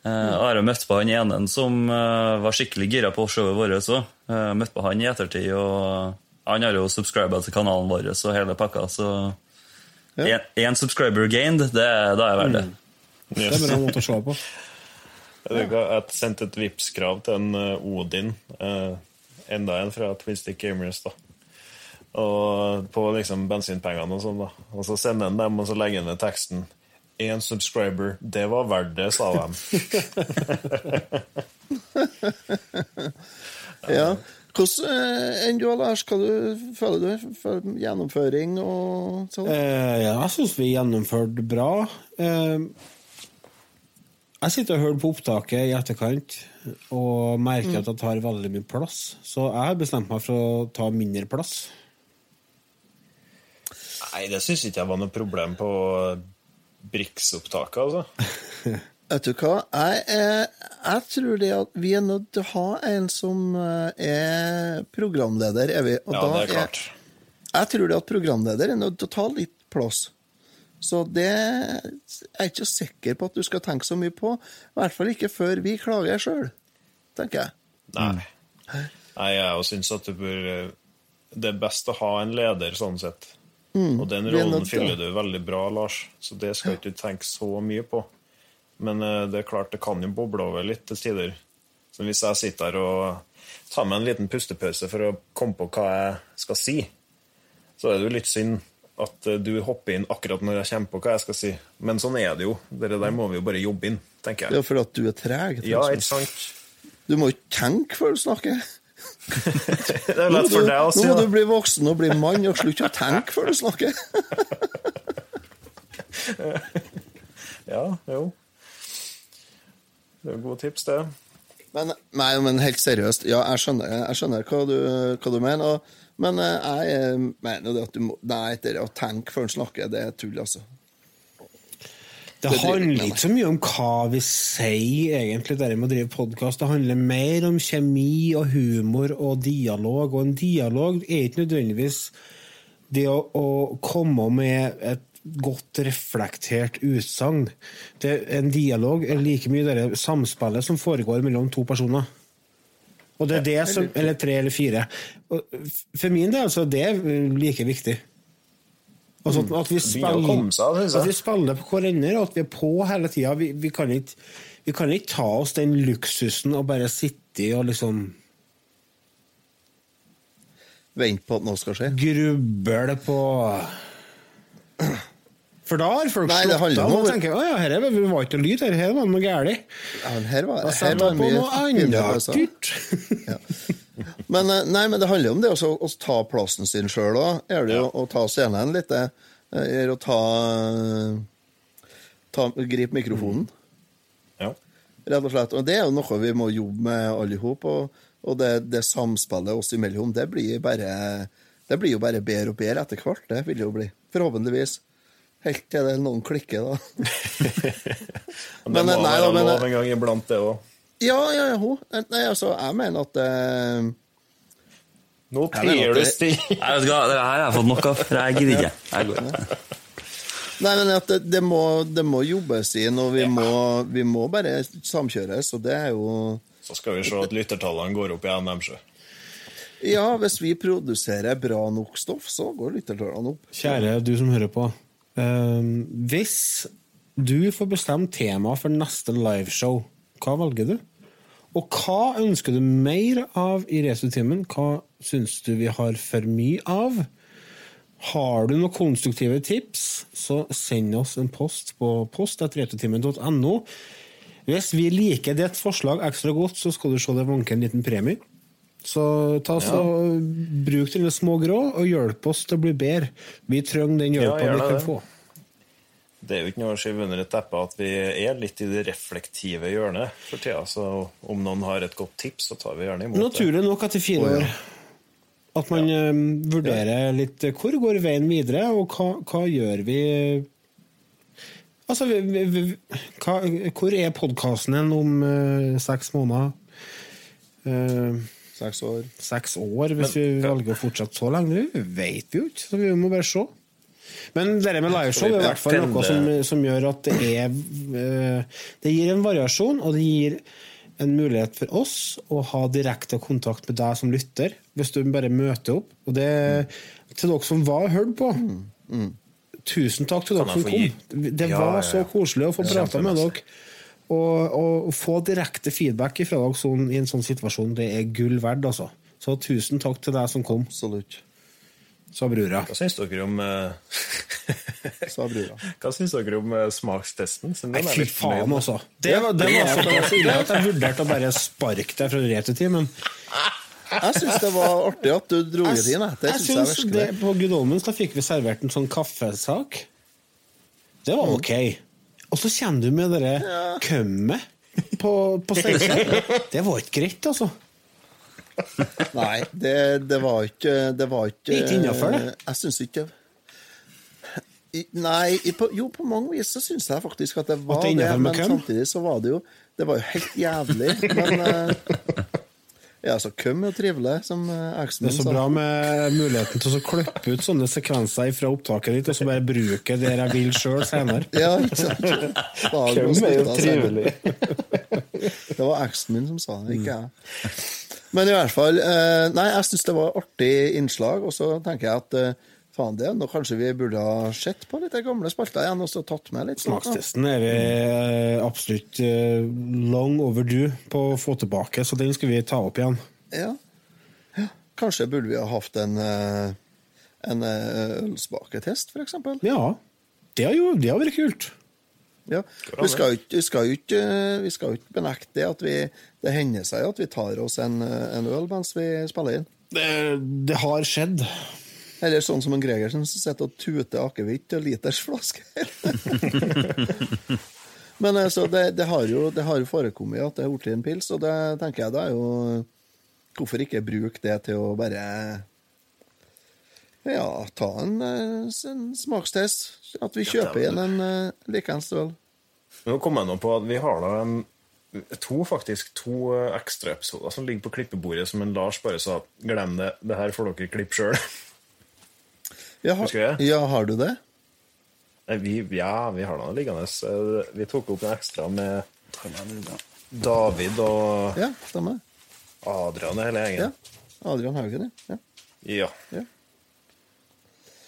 Eh, og jeg har møtt på han ene som uh, var skikkelig gira på showet vårt òg. Uh, møtt på han i ettertid, og han har jo subscriba til kanalen vår og hele pakka, så Ja. subscriber gained, det, da er jeg verdt det. Det er en måte å se på. Jeg Jeg sendte et Vipps-krav til en eh, Odin, eh, enda en fra Twin Stick Gamers, da. Og på liksom bensinpengene og sånn, da. Og så sender han dem, og så legger han ned teksten. Én subscriber, det var verdt det, sa de. Ja. Hvordan eh, enn du, Lars? Hva du føler du for gjennomføring og sånn? Eh, ja, jeg syns vi gjennomførte bra. Eh, jeg sitter og hører på opptaket i etterkant og merker at det tar veldig mye plass. Så jeg har bestemt meg for å ta mindre plass. Nei, det syns ikke jeg var noe problem på Brix-opptaket, altså. Vet du hva? Jeg, eh, jeg tror det at vi er nødt til å ha en som eh, er programleder. Er vi? Og Ja, det er klart. Jeg tror det at programleder er nødt til å ta litt plass. Så det er jeg ikke sikker på at du skal tenke så mye på. I hvert fall ikke før vi klager sjøl, tenker jeg. Nei. Nei, jeg syns at det, bør Det er best å ha en leder, sånn sett. Og den rollen fyller du veldig bra, Lars, så det skal ikke du tenke så mye på. Men eh, det er klart, det kan jo boble over litt til tider. Så hvis jeg sitter her og tar meg en liten pustepause for å komme på hva jeg skal si, så er det jo litt synd at eh, du hopper inn akkurat når jeg kommer på hva jeg skal si. Men sånn er det jo. Det der må vi jo bare jobbe inn, tenker er jeg. Ja, fordi at du er treg. Ja, ikke sant? Du må jo tenke før du snakker. Det er lett du, for deg å nå må du bli voksen og bli mann og slutte å tenke før du snakker. Ja, jo. Det er gode tips, det. Men, nei, men helt seriøst, ja, jeg skjønner, jeg skjønner hva, du, hva du mener. Og, men eh, jeg eh, mener det at du må Nei, det å tenke før en snakker, det er tull, altså. Det Det handler ikke så mye om hva vi sier, egentlig, det med å drive podkast. Det handler mer om kjemi og humor og dialog. Og en dialog er ikke nødvendigvis det å, å komme med et godt reflektert utsagn. En dialog er like mye det samspillet som foregår mellom to personer. Og det er det som, Eller tre eller fire. Og For min del så er det like viktig. Altså at, at, vi spiller, seg, at vi spiller på hverandre, og at vi er på hele tida. Vi, vi, kan ikke, vi kan ikke ta oss den luksusen og bare sitte og liksom Vente på at noe skal skje. gruble på For da har folk Nei, slått av og tenker at ja, her er, vi var ikke noe lyd her, her var det noe galt. Ja, her var, her var jeg på mye noe finere annet dyrt. Men, eh, nei, men det handler jo om det også, å ta plassen sin sjøl òg. Er det jo å ta scenen litt. Det er å ta, ta Gripe mikrofonen, Ja. rett og slett. Og det er jo noe vi må jobbe med alle i hop. Og, og det, det samspillet oss imellom, det blir bare Det blir jo bare bedre og bedre etter hvert. Det vil det jo bli. Forhåpentligvis. Helt til det noen klikker, da. Men Men, det må være lov en gang iblant, det òg. Ja, ja, ja. Hun. Nei, altså, jeg mener at eh, Nå at du. Vet du det her har jeg fått nok av, for jeg gidder ikke. Jeg går. Nei, men at det, det, må, det må jobbes inn, og vi, må, vi må bare samkjøres, og det er jo Så skal vi se at lyttertallene går opp igjen, dem sjø. Ja, hvis vi produserer bra nok stoff, så går lyttertallene opp. Kjære du som hører på. Eh, hvis du får bestemt tema for neste liveshow, hva velger du? Og hva ønsker du mer av i Resutimen? Hva syns du vi har for mye av? Har du noen konstruktive tips, så send oss en post på post.retutimen.no. Hvis vi liker ditt forslag ekstra godt, så skal du se det vanker en liten premie. Så ta så bruk dine små grå og hjelp oss til å bli bedre. Vi trenger den hjelpa Ja, vi kan få. Det er jo ikke noe å skyve under et teppe at vi er litt i det reflektive hjørnet for tida, så om noen har et godt tips, så tar vi gjerne imot det. Naturlig nok etter fire år. At man ja. vurderer litt eh, hvor går veien videre, og hva, hva gjør vi Altså, vi, vi, vi, hva, hvor er podkasten hen om uh, seks måneder? Uh, Seks år. seks år, hvis Men- vi velger å fortsette så lenge. Det vet vi jo ikke, så vi må bare se. Men det med liveshow er i hvert fall noe som, som gjør at det er eh, Det gir en variasjon, og det gir en mulighet for oss å ha direkte kontakt med deg som lytter, hvis du bare møter opp. Og det til dere som var hørt på. Tusen takk til dere som kom. Det var så koselig å få prata med dere. Og, og få direkte feedback fra dere sånn, i en sånn situasjon, det er gull verdt, altså. Så tusen takk til deg som kom, Absolutt. Sa brura. Hva syns dere om eh, Sa brura. Hva syns dere om eh, smakstesten? Så Nei, fy faen, altså. Det var, det var så ille at jeg vurderte å bare sparke deg fra returtimen. Jeg syns det var artig at du dro det inn. Det Jeg synes, jeg det. På Gudolmens da fikk vi servert en sånn kaffesak. Det var ok. Og så kommer du med det ja. kømmet på, på Steinkjer. Det var ikke greit, altså. Nei, det, det var ikke Det var ikke Litt innafor, det? Jeg syns ikke I- Nei, i- på, jo, på mange vis så syns jeg faktisk at det var At det det, men køm? samtidig så var det jo Det var jo helt jævlig, men eh, Ja, så køm er jo trivelig, som eh, Det er så bra med muligheten til å klippe ut sånne sekvenser fra opptaket ditt, og så bare bruke det jeg vil sjøl senere. Ja, ikke sant? Køm er jo trivelig. Det var eksen min som sa det, ikke jeg. Men i hvert fall eh, Nei, jeg syns det var artig innslag, og så tenker jeg at eh, faen det, nå kanskje vi burde ha sett på litt gamle spalter igjen, og så tatt med litt. Smakstesten er vi eh, absolutt long overdue på å få tilbake, så den skal vi ta opp igjen. Ja. ja. Kanskje burde vi ha hatt en en ølsmaketest, eksempel. Ja, det har jo det har vært kult. Ja. Vi skal jo ikke, benekte det at vi Det hender seg at vi tar oss en, en øl mens vi spiller inn. Det, det har skjedd. Eller sånn som en Gregersen som sitter og tuter akevitt til litersflasker. Men altså, det, det, har jo, det har forekommet at det er blitt en pils, og det tenker jeg da er jo Hvorfor ikke bruke det til å bare Ja, ta en, eh, en smakstest? At vi kjøper igjen en uh, likeens øl. Nå kom jeg nå på at vi har da en, to faktisk to eh, ekstraepisoder som ligger på klippebordet, som en Lars bare sa glem det, det her får dere klippe sjøl. Ja, har, Husker jeg? ja, har du det? Vi, ja, vi har det liggende. Eh, Vi tok opp en ekstra med David og Ja, stemmer. Adrian og hele Ja. Adrian Haugen, ja. Ja. Ja.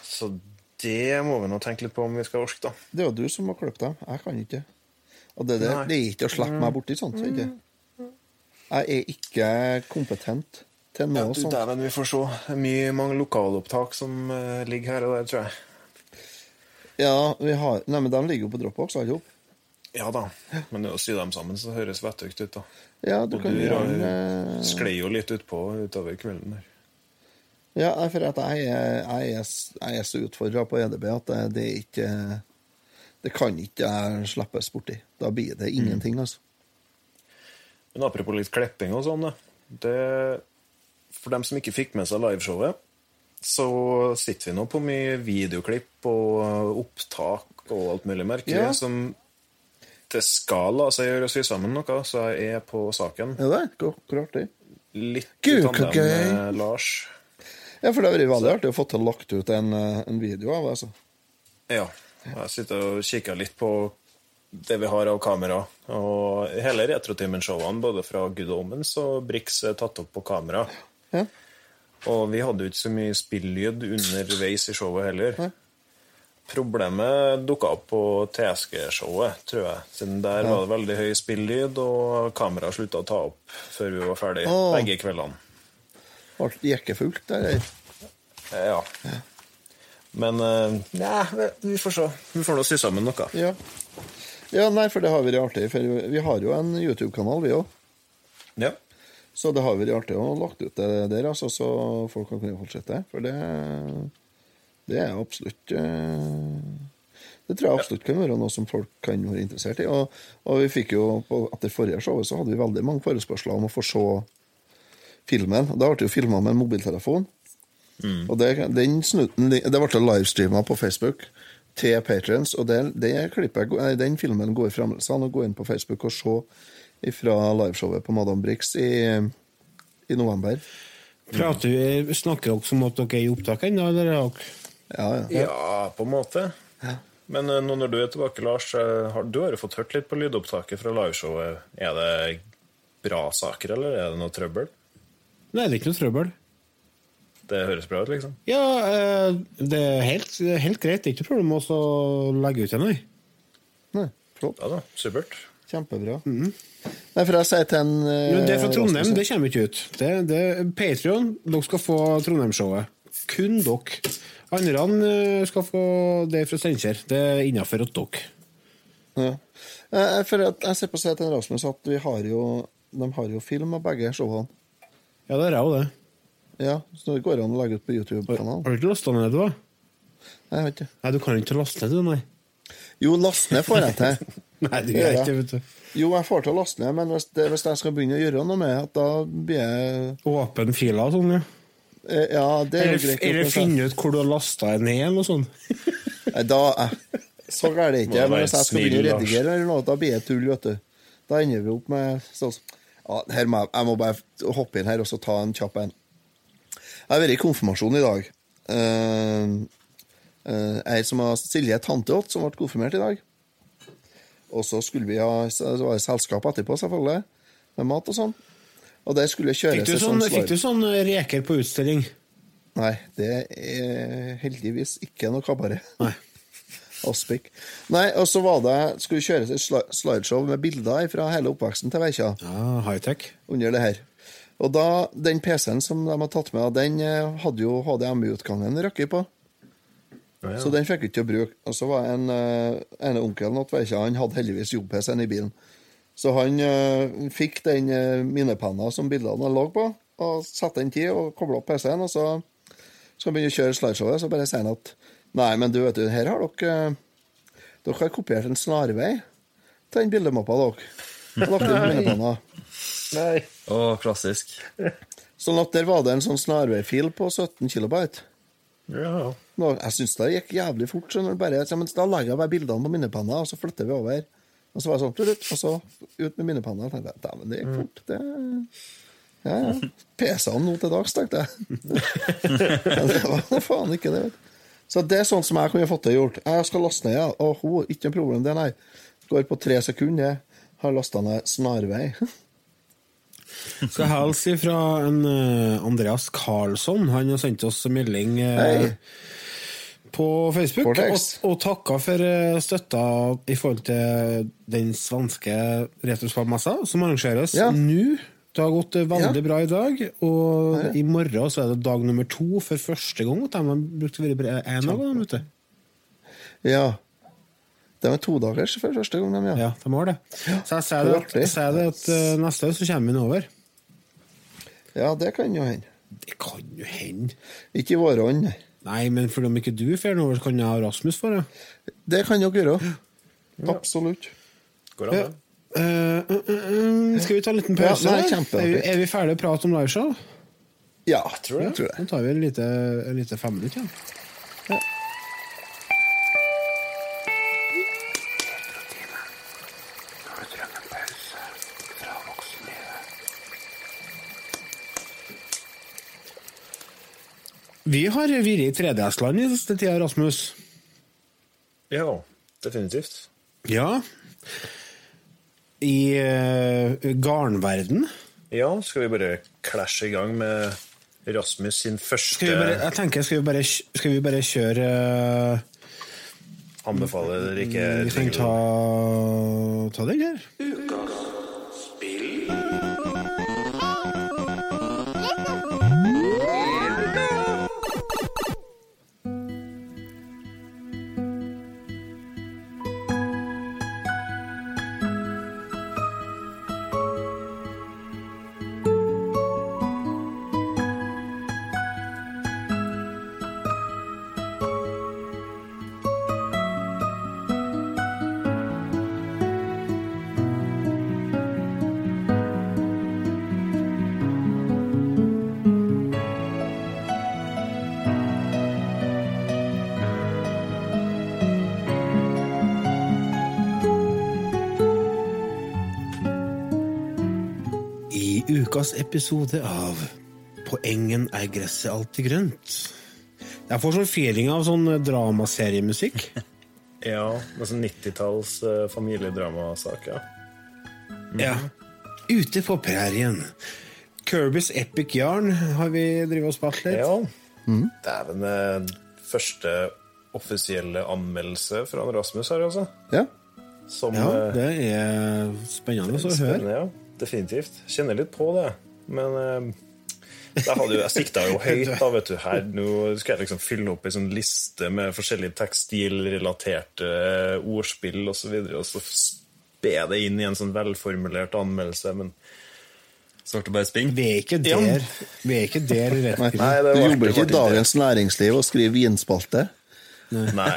Så det må vi nå tenke litt på om vi skal orke, da. Det er jo du som har klippet dem. Jeg kan ikke. Og det, det, det er ikke å slippe meg borti sånt. Ikke? Jeg er ikke kompetent til Ja, noe du, sånt. dæven, vi får se. Det er mye, mange lokalopptak som uh, ligger her og der, tror jeg. Ja, vi har Nei, men de ligger jo på Dropbox, alle sammen. Ja da. Men å sy dem sammen, så høres vettugt ut, da. Ja, du Og kan du har- en, eh, sklei jo litt utpå utover kvelden der. Ja, for at jeg, jeg, er, jeg er så utfordra på EDB at det, det ikke Det kan ikke jeg slippes borti. Da blir det ingenting, altså. Men apropos litt klipping og sånn, det For dem som ikke fikk med seg liveshowet, så sitter vi nå på mye videoklipp og opptak og alt mulig merkelig Ja. som det skal la seg gjøre å sy sammen noe, så jeg er på saken. Ja, det er hvor hvor artig. Litt i tandem med Lars. Ja, for det har vært veldig artig å få til lagt ut en, eh, en video av det, altså. Ja. Jeg sitter og kikker litt på det vi har av kamera. Og hele Retrotimen-showene, både fra Good Omens og Brix, er tatt opp på kamera. Ja. Og vi hadde jo ikke så mye spillyd underveis i showet heller. Ja. Problemet dukka opp på TSG-showet, tror jeg. Siden der var det veldig høy spillyd, og kameraet slutta å ta opp før vi var ferdig oh. begge kveldene. Alt jekkefullt der. eller? Ja. Men eh, ja, vi får se. Vi får nå sy sammen noe. Ja. ja, nei, for det har vært artig. For vi har jo en YouTube-kanal, vi òg. Ja. Så det har vært artig å lagt ut det der, altså, så folk kan kunne fortsette. For det, det er absolutt eh, Det tror jeg absolutt kan være noe som folk kan være interessert i. Og, og vi fikk jo, på, etter forrige showet så hadde vi veldig mange forespørsler om å få se filmen. Da ble det jo filma med en mobiltelefon. Og det, den snutten, det ble livestreama på Facebook til patrons, og det, det klippet, den filmen går fremdeles an å gå inn på Facebook og se fra liveshowet på Madame Brix i, i november. Prater vi, Snakker dere om at dere er i opptak ennå, eller? er Ja, ja. Ja, på en måte. Men eh, nå når du er tilbake, Lars, eh, har, du har jo fått hørt litt på lydopptaket fra liveshowet. Er det bra saker, eller er det noe trøbbel? Nei, det er ikke noe trøbbel. Det høres bra ut, liksom. Ja, eh, det er helt, helt greit. Det er ikke noe problem å legge ut ennå. nei. Flott. Ja da, supert. Kjempebra. Nei, for jeg sier til en eh, Men det fra Trondheim, Rasmussen- det kommer ikke ut. Det, det Patrion, dere skal få Trondheim-showet. Kun dere. Andre eh, skal få det fra Steinkjer. Det er innafor hos dere. Ja. Jeg, For at jeg ser på seg til Rasmus at vi har jo de har jo film av begge showene. Ja, det er jeg òg, det. Ja, så det går an å legge ut på YouTube-kanalen. Har du ikke lasta ned det, da? Nei, Jeg vet ikke. Nei, du kan ikke laste ned det, nei. Jo, laste ned får jeg til. Nei, du gjør ikke vet du. Jo, jeg får til å laste ned, men hvis, det, hvis jeg skal begynne å gjøre noe med da blir jeg Åpen filer og sånn, ja. eh, Ja, det er jo greit. eller finne ut hvor du har lasta den ned, eller sånt. Nei, da eh, Så gærent er det ikke. Men hvis jeg skal begynne å redigere, eller noe, da blir det tull, vet du. Da ender vi opp med så, ja, her må jeg, jeg må bare hoppe inn her og så ta en kjapp en. Jeg har vært i konfirmasjon i dag. Uh, ei som har Silje tante åt, som ble konfirmert i dag. Og så skulle vi ha så var det selskap etterpå, selvfølgelig, med mat og sånn. Og der skulle Fikk kjøres du sånn, fikk du sånn reker på utstilling? Nei, det er heldigvis ikke noe kabaret. Nei. Aspik. Nei, og så var det skulle kjøres et slideshow med bilder fra hele oppveksten til Veikja Ja, high-tech. under det her. Og da, den PC-en som de har tatt med, den eh, hadde jo HDMI-utgangen røkket på. Så den fikk vi ikke å bruke. Og så var en uh, ene onkelen til Veikja, han hadde heldigvis jobb-PC-en i bilen. Så han uh, fikk den uh, minnepenna som bildene lå på, og satte den til og kobla opp PC-en. Og så skal han begynne å kjøre slideshowet, så bare sier han at Nei, men du vet du, her har dere eh, Dere har kopiert en snarvei til den bildemappa, dere. Lagt inn minnepenna. Nei. Å, klassisk. Sånn at der var det en sånn snarveifil på 17 kilobyte. Ja. Nå, jeg syns det gikk jævlig fort. Så når bare, så, men da legger jeg bare bildene på minnepanna, og så flytter vi over. Og så var jeg sånn, og så ut med minnepanna. Og tenkte jeg, dæven, det gikk fort. Det... Ja, ja. PC-ene nå til dags, tenkte jeg. Men det var faen ikke det. vet du. Så det er sånn som jeg kunne fått det gjort. Jeg skal laste ned, ja. Åh, ikke noe problem, det, nei. Går på tre sekunder. jeg Har lasta ned snarvei. Skal hilse fra en eh, Andreas Karlsson. Han har sendt oss melding eh, Hei. på Facebook og, og takka for eh, støtta i forhold til den svenske retrospillmessa som arrangeres Ja. nå. Det har gått eh, veldig Ja. bra i dag, og i morgen så er det dag nummer to for første gang. De har brukt å være én dag. vet. Ja. Det var to dager for første gang, de, ja. Ja, de har det. Så jeg sier det, at, sier det at eh, neste år så kommer vi over. Ja, det kan jo hende. Det kan jo hende. Ikke i vår ånd, nei. Men for om ikke du drar over, så kan jeg ha Rasmus for det. Det kan dere gjøre. Absolutt. Går an, Ja. det? Eh, eh, eh, skal vi ta en liten Ja, pause? nei, er, vi, er vi ferdige å prate om liveshow? Ja, Tror jeg. Ja, tror jeg. Da tar vi en lite, en lite femminutt igjen. Vi har vært i 3DS-land i siste tida, Rasmus. Ja, definitivt. Ja. I uh, garnverden. Ja, skal vi bare klasje i gang med Rasmus sin første Skal vi bare, jeg tenker, skal vi bare, skal vi bare kjøre uh, Anbefaler dere ikke Vi kan ta, ta den her. Ukas episode av På engen er gresset alltid grønt. Jeg får sånn feeling av sånn dramaseriemusikk. Ja, med sånn 90-talls eh, familiedramasak, ja. Ja. Ute på prærien. Kirbys Epic Yarn har vi drevet og spart litt. Ja. det er den første offisielle anmeldelse fra Rasmus her, altså. Ja. Som Ja, eh, det er spennende å høre. Spennende, ja. Definitivt. Kjenner litt på det. Men eh, jeg, hadde jo, jeg sikta jo høyt. da, vet du. Her, nå skal jeg liksom fylle opp en sånn liste med forskjellige tekstilrelaterte eh, ordspill osv., og, så videre, og så spe det inn i en sånn velformulert anmeldelse. Men Svarte bare spinn. Vi er ikke der. Vi er ikke der rett og slett. Du jobber ikke i Dagens Næringsliv og skriver vinspalte. Nei.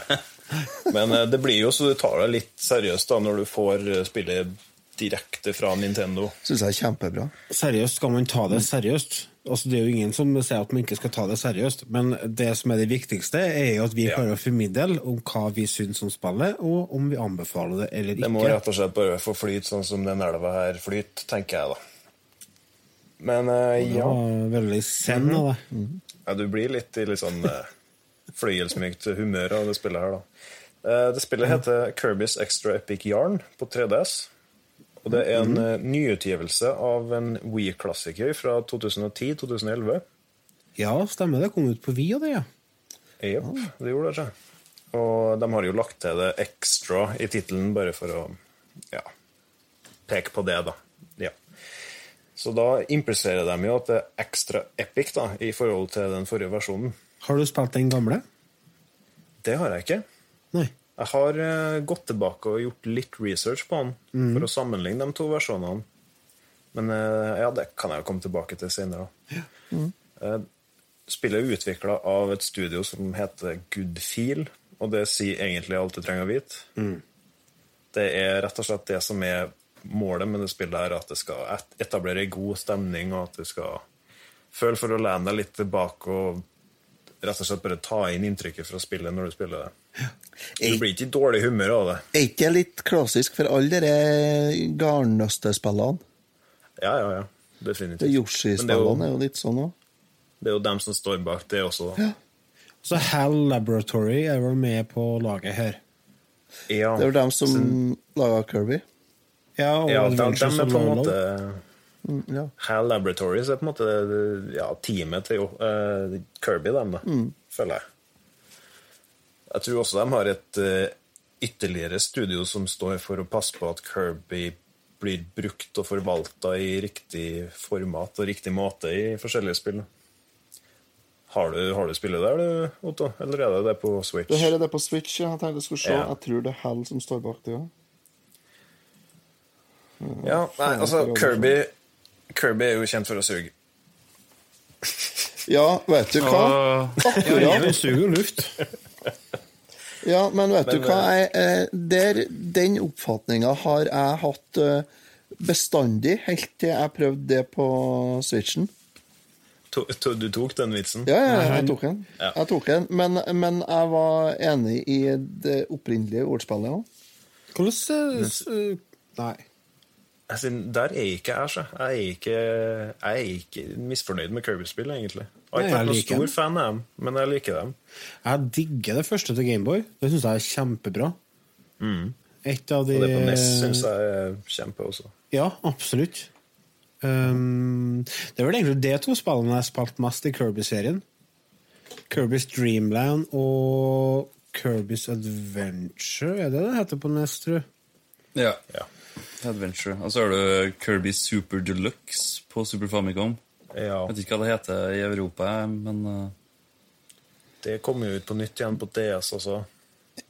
Men eh, det blir jo så du tar deg litt seriøst da når du får spille spillet direkte fra Nintendo. Syns jeg er kjempebra. Seriøst skal man ta det seriøst. Altså, det er jo ingen som sier at man ikke skal ta det seriøst, men det som er det viktigste, er jo at vi Ja. klarer å formidle om hva vi syns om spillet, og om vi anbefaler det eller ikke. Det må rett og slett bare få flyte sånn som den elva her flyter, tenker jeg da. Men uh, ja. Veldig zen av det. ja, du blir litt i litt sånn uh, fløyelsmykt humør av det spillet her, da. Uh, det spillet heter Kirby's Extra Epic Yarn på 3DS. Og det er en eh, nyutgivelse av en Wii-klassiker fra 2010-2011. Ja, stemmer det. Kom ut på Vi og det, ja. Jepp, det gjorde det. ikke? Og de har jo lagt til det ekstra i tittelen, bare for å ja, peke på det, da. Ja. Så da impliserer de jo at det er ekstra epic da, i forhold til den forrige versjonen. Har du spilt den gamle? Det har jeg ikke. Nei. Jeg har eh, gått tilbake og gjort litt research på den for å sammenligne de to versjonene. Men eh, ja, det kan jeg jo komme tilbake til senere. Mm. spillet er utvikla av et studio som heter Goodfeel, og det sier egentlig alt du trenger å vite. Det er rett og slett det som er målet med det spillet, her, at det skal etablere god stemning, og at du skal føle for å lene deg litt tilbake og rett og slett bare ta inn inntrykket fra spillet når du spiller det. Du blir ikke i dårlig humør av det. Er ikke det litt klassisk for alle de garnnøstespillene? Ja, ja, ja. Definitivt. Det er, Yoshi-spillene er jo, litt sånn òg. det er jo dem som står bak det også, da. Så Hal Laboratory er vel med på laget her. Ja, Det er vel dem som laga Kirby. Ja, og ja de, de, de er på en måte ja. HAL Laboratories er på en måte ja, teamet til uh, Kirby, dem, da, føler jeg. Jeg tror også de har et uh, ytterligere studio som står for å passe på at Kirby blir brukt og forvalta i riktig format og riktig måte i forskjellige spill. Har du, har du spillet der, du, Otto? Eller er det det på Switch? Det her er det på Switch. ja. Jeg tenkte jeg skulle se. Ja. Jeg tror det er Hal som står bak det. Ja. Ja, nei, altså, Kirby Kirby er jo kjent for å suge. ja, vet du hva? Akkurat. Ja, suger luft. Ja, men vet du hva? Jeg, eh, der, den oppfatninga har jeg hatt eh, bestandig, helt til jeg prøvde det på Switchen. To, to, du tok den vitsen? Ja, ja, jeg tok den. Ja. Jeg tok den. Men, men jeg var enig i det opprinnelige ordspillet òg. Hvordan eh, eh, Nei. Altså, der er ikke jeg, så. Jeg er ikke, jeg er ikke misfornøyd med Kirby-spill, egentlig. Jeg har Nei, ikke jeg vært noen stor dem. fan av dem, men jeg liker dem. Jeg digger det første til Gameboy. Det syns jeg er kjempebra. Et av de Og det på NES syns jeg er kjempe også. Ja, absolutt. Um, det er vel egentlig de to spillene jeg har spilt mest i Kirby-serien. Kirby's Dreamland og Kirby's Adventure, er det det heter på NES, tror jeg? ja. Ja. Adventure. Og så har du Kirby Super Deluxe på Super Famicom. ja. Jeg vet ikke hva det heter i Europa, men uh, Det kommer jo ut på nytt igjen på DS også.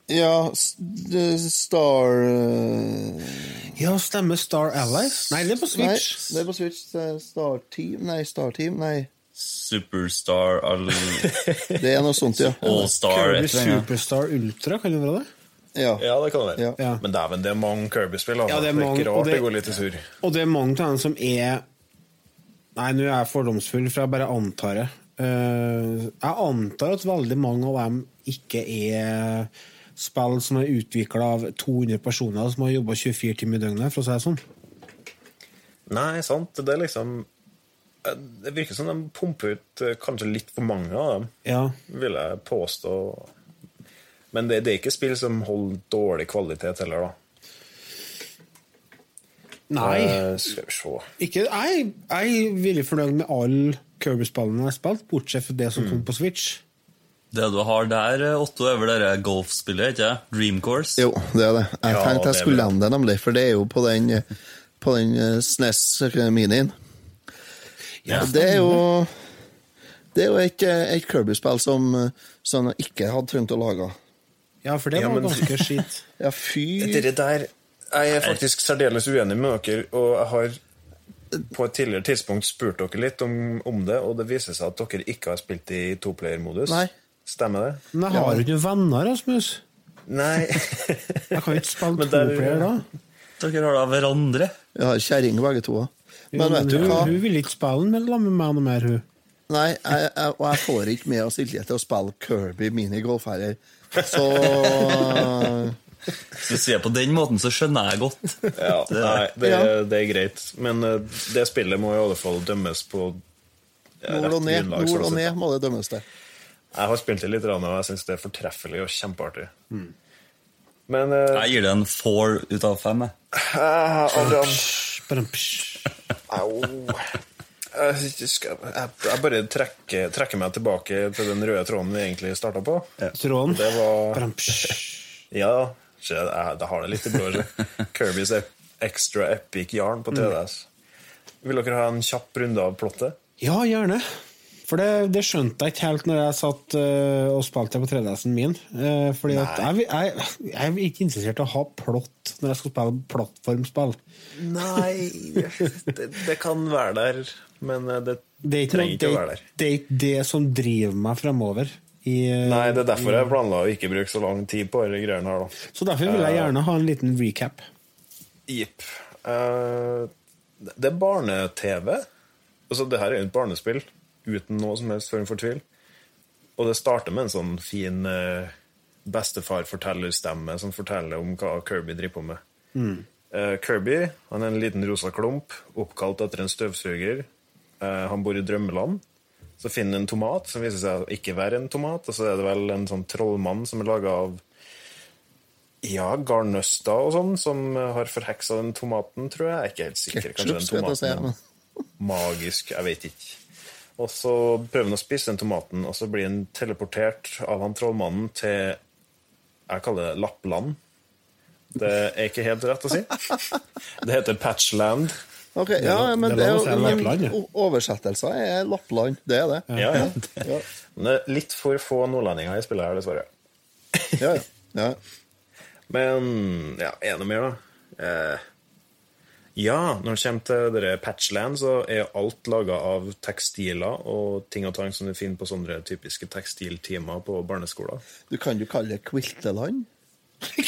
Ja, Star uh... Ja, stemmer Star Allies? Nei, det er på Switch. Nei, det er på Switch. Star Team Nei, Star Team. Nei, Superstar All, det er noe sånt, ja. All-Star Kirby. Superstar Ultra, kan det være det? Ja. Ja, det kan det være. Ja. Ja. Men dæven, det er mange Kirby-spill. Altså. Ja, det er det, er ikke rart det, det- går litt i surr. Og det er mange av dem som er Nei, nå er jeg fordomsfull, for jeg bare antar det. Uh, jeg antar at veldig mange av dem ikke er spill som er utvikla av 200 personer som har jobba 24 timer i døgnet, for å si det sånn. Nei, sant. Det er liksom eh, Det virker som de pumper ut eh, kanskje litt for mange av dem, Ja. vil jeg påstå. Men det, det er ikke spill som holder dårlig kvalitet heller, da. Nei. Uh, skal vi se Ikke, jeg, jeg er veldig fornøyd med alle Kirby-spillene jeg har spilt, bortsett fra det som kom på Switch. Det du har der, Otto, er vel det golfspillet, ikke Dream Course? Jo, det er det. Jeg Ja, tenkte jeg er skulle nevne det, nemlig, for det er jo på den, på den eh, SNES Minien. Ja, det er jo Det er jo et, eh, et Kirby-spill som, eh, som jeg ikke hadde trengt å lage. Ja, for det Ja, var men- ganske skitt. Ja, fy Dere der Jeg er faktisk særdeles uenig med dere, og jeg har på et tidligere tidspunkt spurt dere litt om, om det, og det viser seg at dere ikke har spilt i toplayer-modus. Stemmer det? Men jeg har jo ikke venner, Rasmus. Nei. Jeg kan ikke spille toplayer da. Dere har da hverandre. Jeg har kjerring begge to. Men vet du hva? hun vil ikke spille med meg noe mer, hun. Nei, jeg, jeg, og jeg får ikke med oss Silje til å spille Kirby minigolf heller. Så Hvis du sier på den måten, så skjønner jeg godt. Ja, nei, det, Ja. det er greit. Men eh, det spillet må i alle fall dømmes på eh, nord og ned, grunnlag, nord og ned må det dømmes til. Jeg har spilt det litt, og jeg syns det er fortreffelig og kjempeartig. Men uh, Jeg gir det en four ut av fem. Bare psh. Au. Jeg, bare trekker, trekker meg tilbake til den røde tråden vi egentlig starta på. Tråden. Det var Ja, jeg, jeg har det litt i blodet. Kirby's Extra Epic Yarn på 3DS. Vil dere ha en kjapp runde av plottet? Ja, gjerne. For det, det skjønte jeg ikke helt når jeg satt uh, og spilte på 3DS-en min. Uh, fordi jeg, jeg, jeg er ikke interessert i å ha plott når jeg skal spille plattformspill. Nei det, det kan være der, men eh, det, Det er ikke, trenger ikke å være der. det er ikke det som driver meg fremover. I, Nei, det er derfor jeg planla å ikke bruke så lang tid på disse greiene her, da. Så derfor vil jeg gjerne ha en liten recap. Jepp. Uh, det er barne-TV. Altså, det her er jo et barnespill uten noe som helst form for tvil. Og det starter med en sånn fin uh, bestefar-fortellerstemme som forteller om hva Kirby driver på med. Eh, Kirby han er en liten rosa klump, oppkalt etter en støvsuger. Uh, han bor i drømmeland. Så finner han en tomat som viser seg å ikke være en tomat. Og så er det vel en sånn trollmann som er laga av ja, garnnøster og sånn, som har forheksa den tomaten, tror jeg. Jeg er ikke helt sikker. Kanskje den tomaten er magisk, jeg vet ikke. Og så prøver han å spise den tomaten, og så blir han teleportert av han trollmannen til Jeg kaller det Lappland. Det er ikke helt rett å si. Det heter Patchland. Ok, ja, men det det er jo Oversettelser er Lappland. Det er det. Ja, ja. Ja, Men det er litt for få nordlendinger i spillet her, dessverre. ja. ja. ja. Men ja, er det noe mer, da? Eh, ja, når det kommer til dere Patchland, så er alt laga av tekstiler og ting og tang som du finner på sånne typiske tekstiltimer på barneskoler. Du kan jo kalle det quilteland.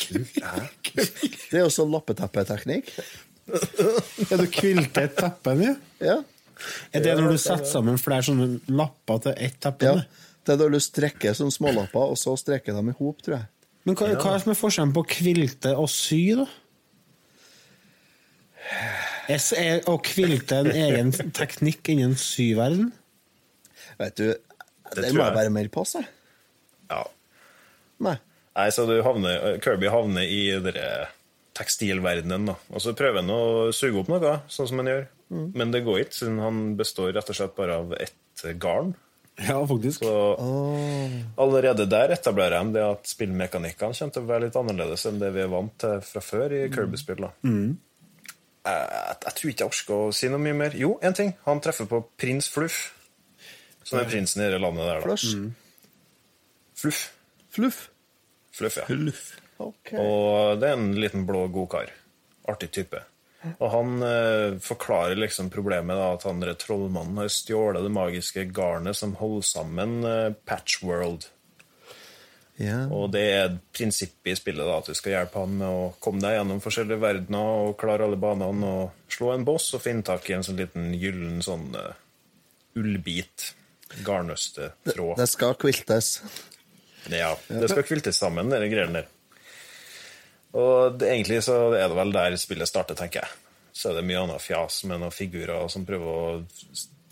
Det er også lappeteppeteknikk. Er du kvilte et teppe med? Ja. Er det når du setter sammen flere sånne lapper til ett teppe? ja. Det er da du strekker som smålapper, og så strekker dem i hop, tror jeg. Men hva, hva er forskjellen på kvilte og sy, da? Er, s- å kvilte en egen teknikk innen syverden? Vet du, der må jeg være mer på, seg. Ja. Nei. Nei, så du havner, Kirby havner i dere tekstilverdenen, da. Og så prøver han å suge opp noe, sånn som han gjør. Men det går ikke, siden han består rett og slett bare av ett garn. Ja, faktisk. Så allerede der etablerer de det at spillmekanikkene kommer til å være litt annerledes enn det vi er vant til fra før i Kirby-spill. da. Jeg, jeg, tror ikke jeg orker å si noe mye mer. Jo, én ting. Han treffer på prins Fluff. Som er prinsen i det landet der, da. Mm. Fluff. Fluff. Fluff, ja. Ok. Og det er en liten blå godkar. Artig type. Og han eh, forklarer liksom problemet da, at han trollmannen har stjålet det magiske garnet som holder sammen eh, Patchworld. Ja. Og det er prinsippet i spillet, da, at du skal hjelpe han med å komme deg gjennom forskjellige verdener og klare alle banene og slå en boss og finne tak i en sånn liten gyllen sånn uh, ullbit. Garnnøstetråd. Det skal kviltes. Ja, det skal kviltes sammen, de greiene der. Og det, egentlig så er det vel der spillet starter, tenker jeg. Så er det mye annet fjas med noen figurer som prøver å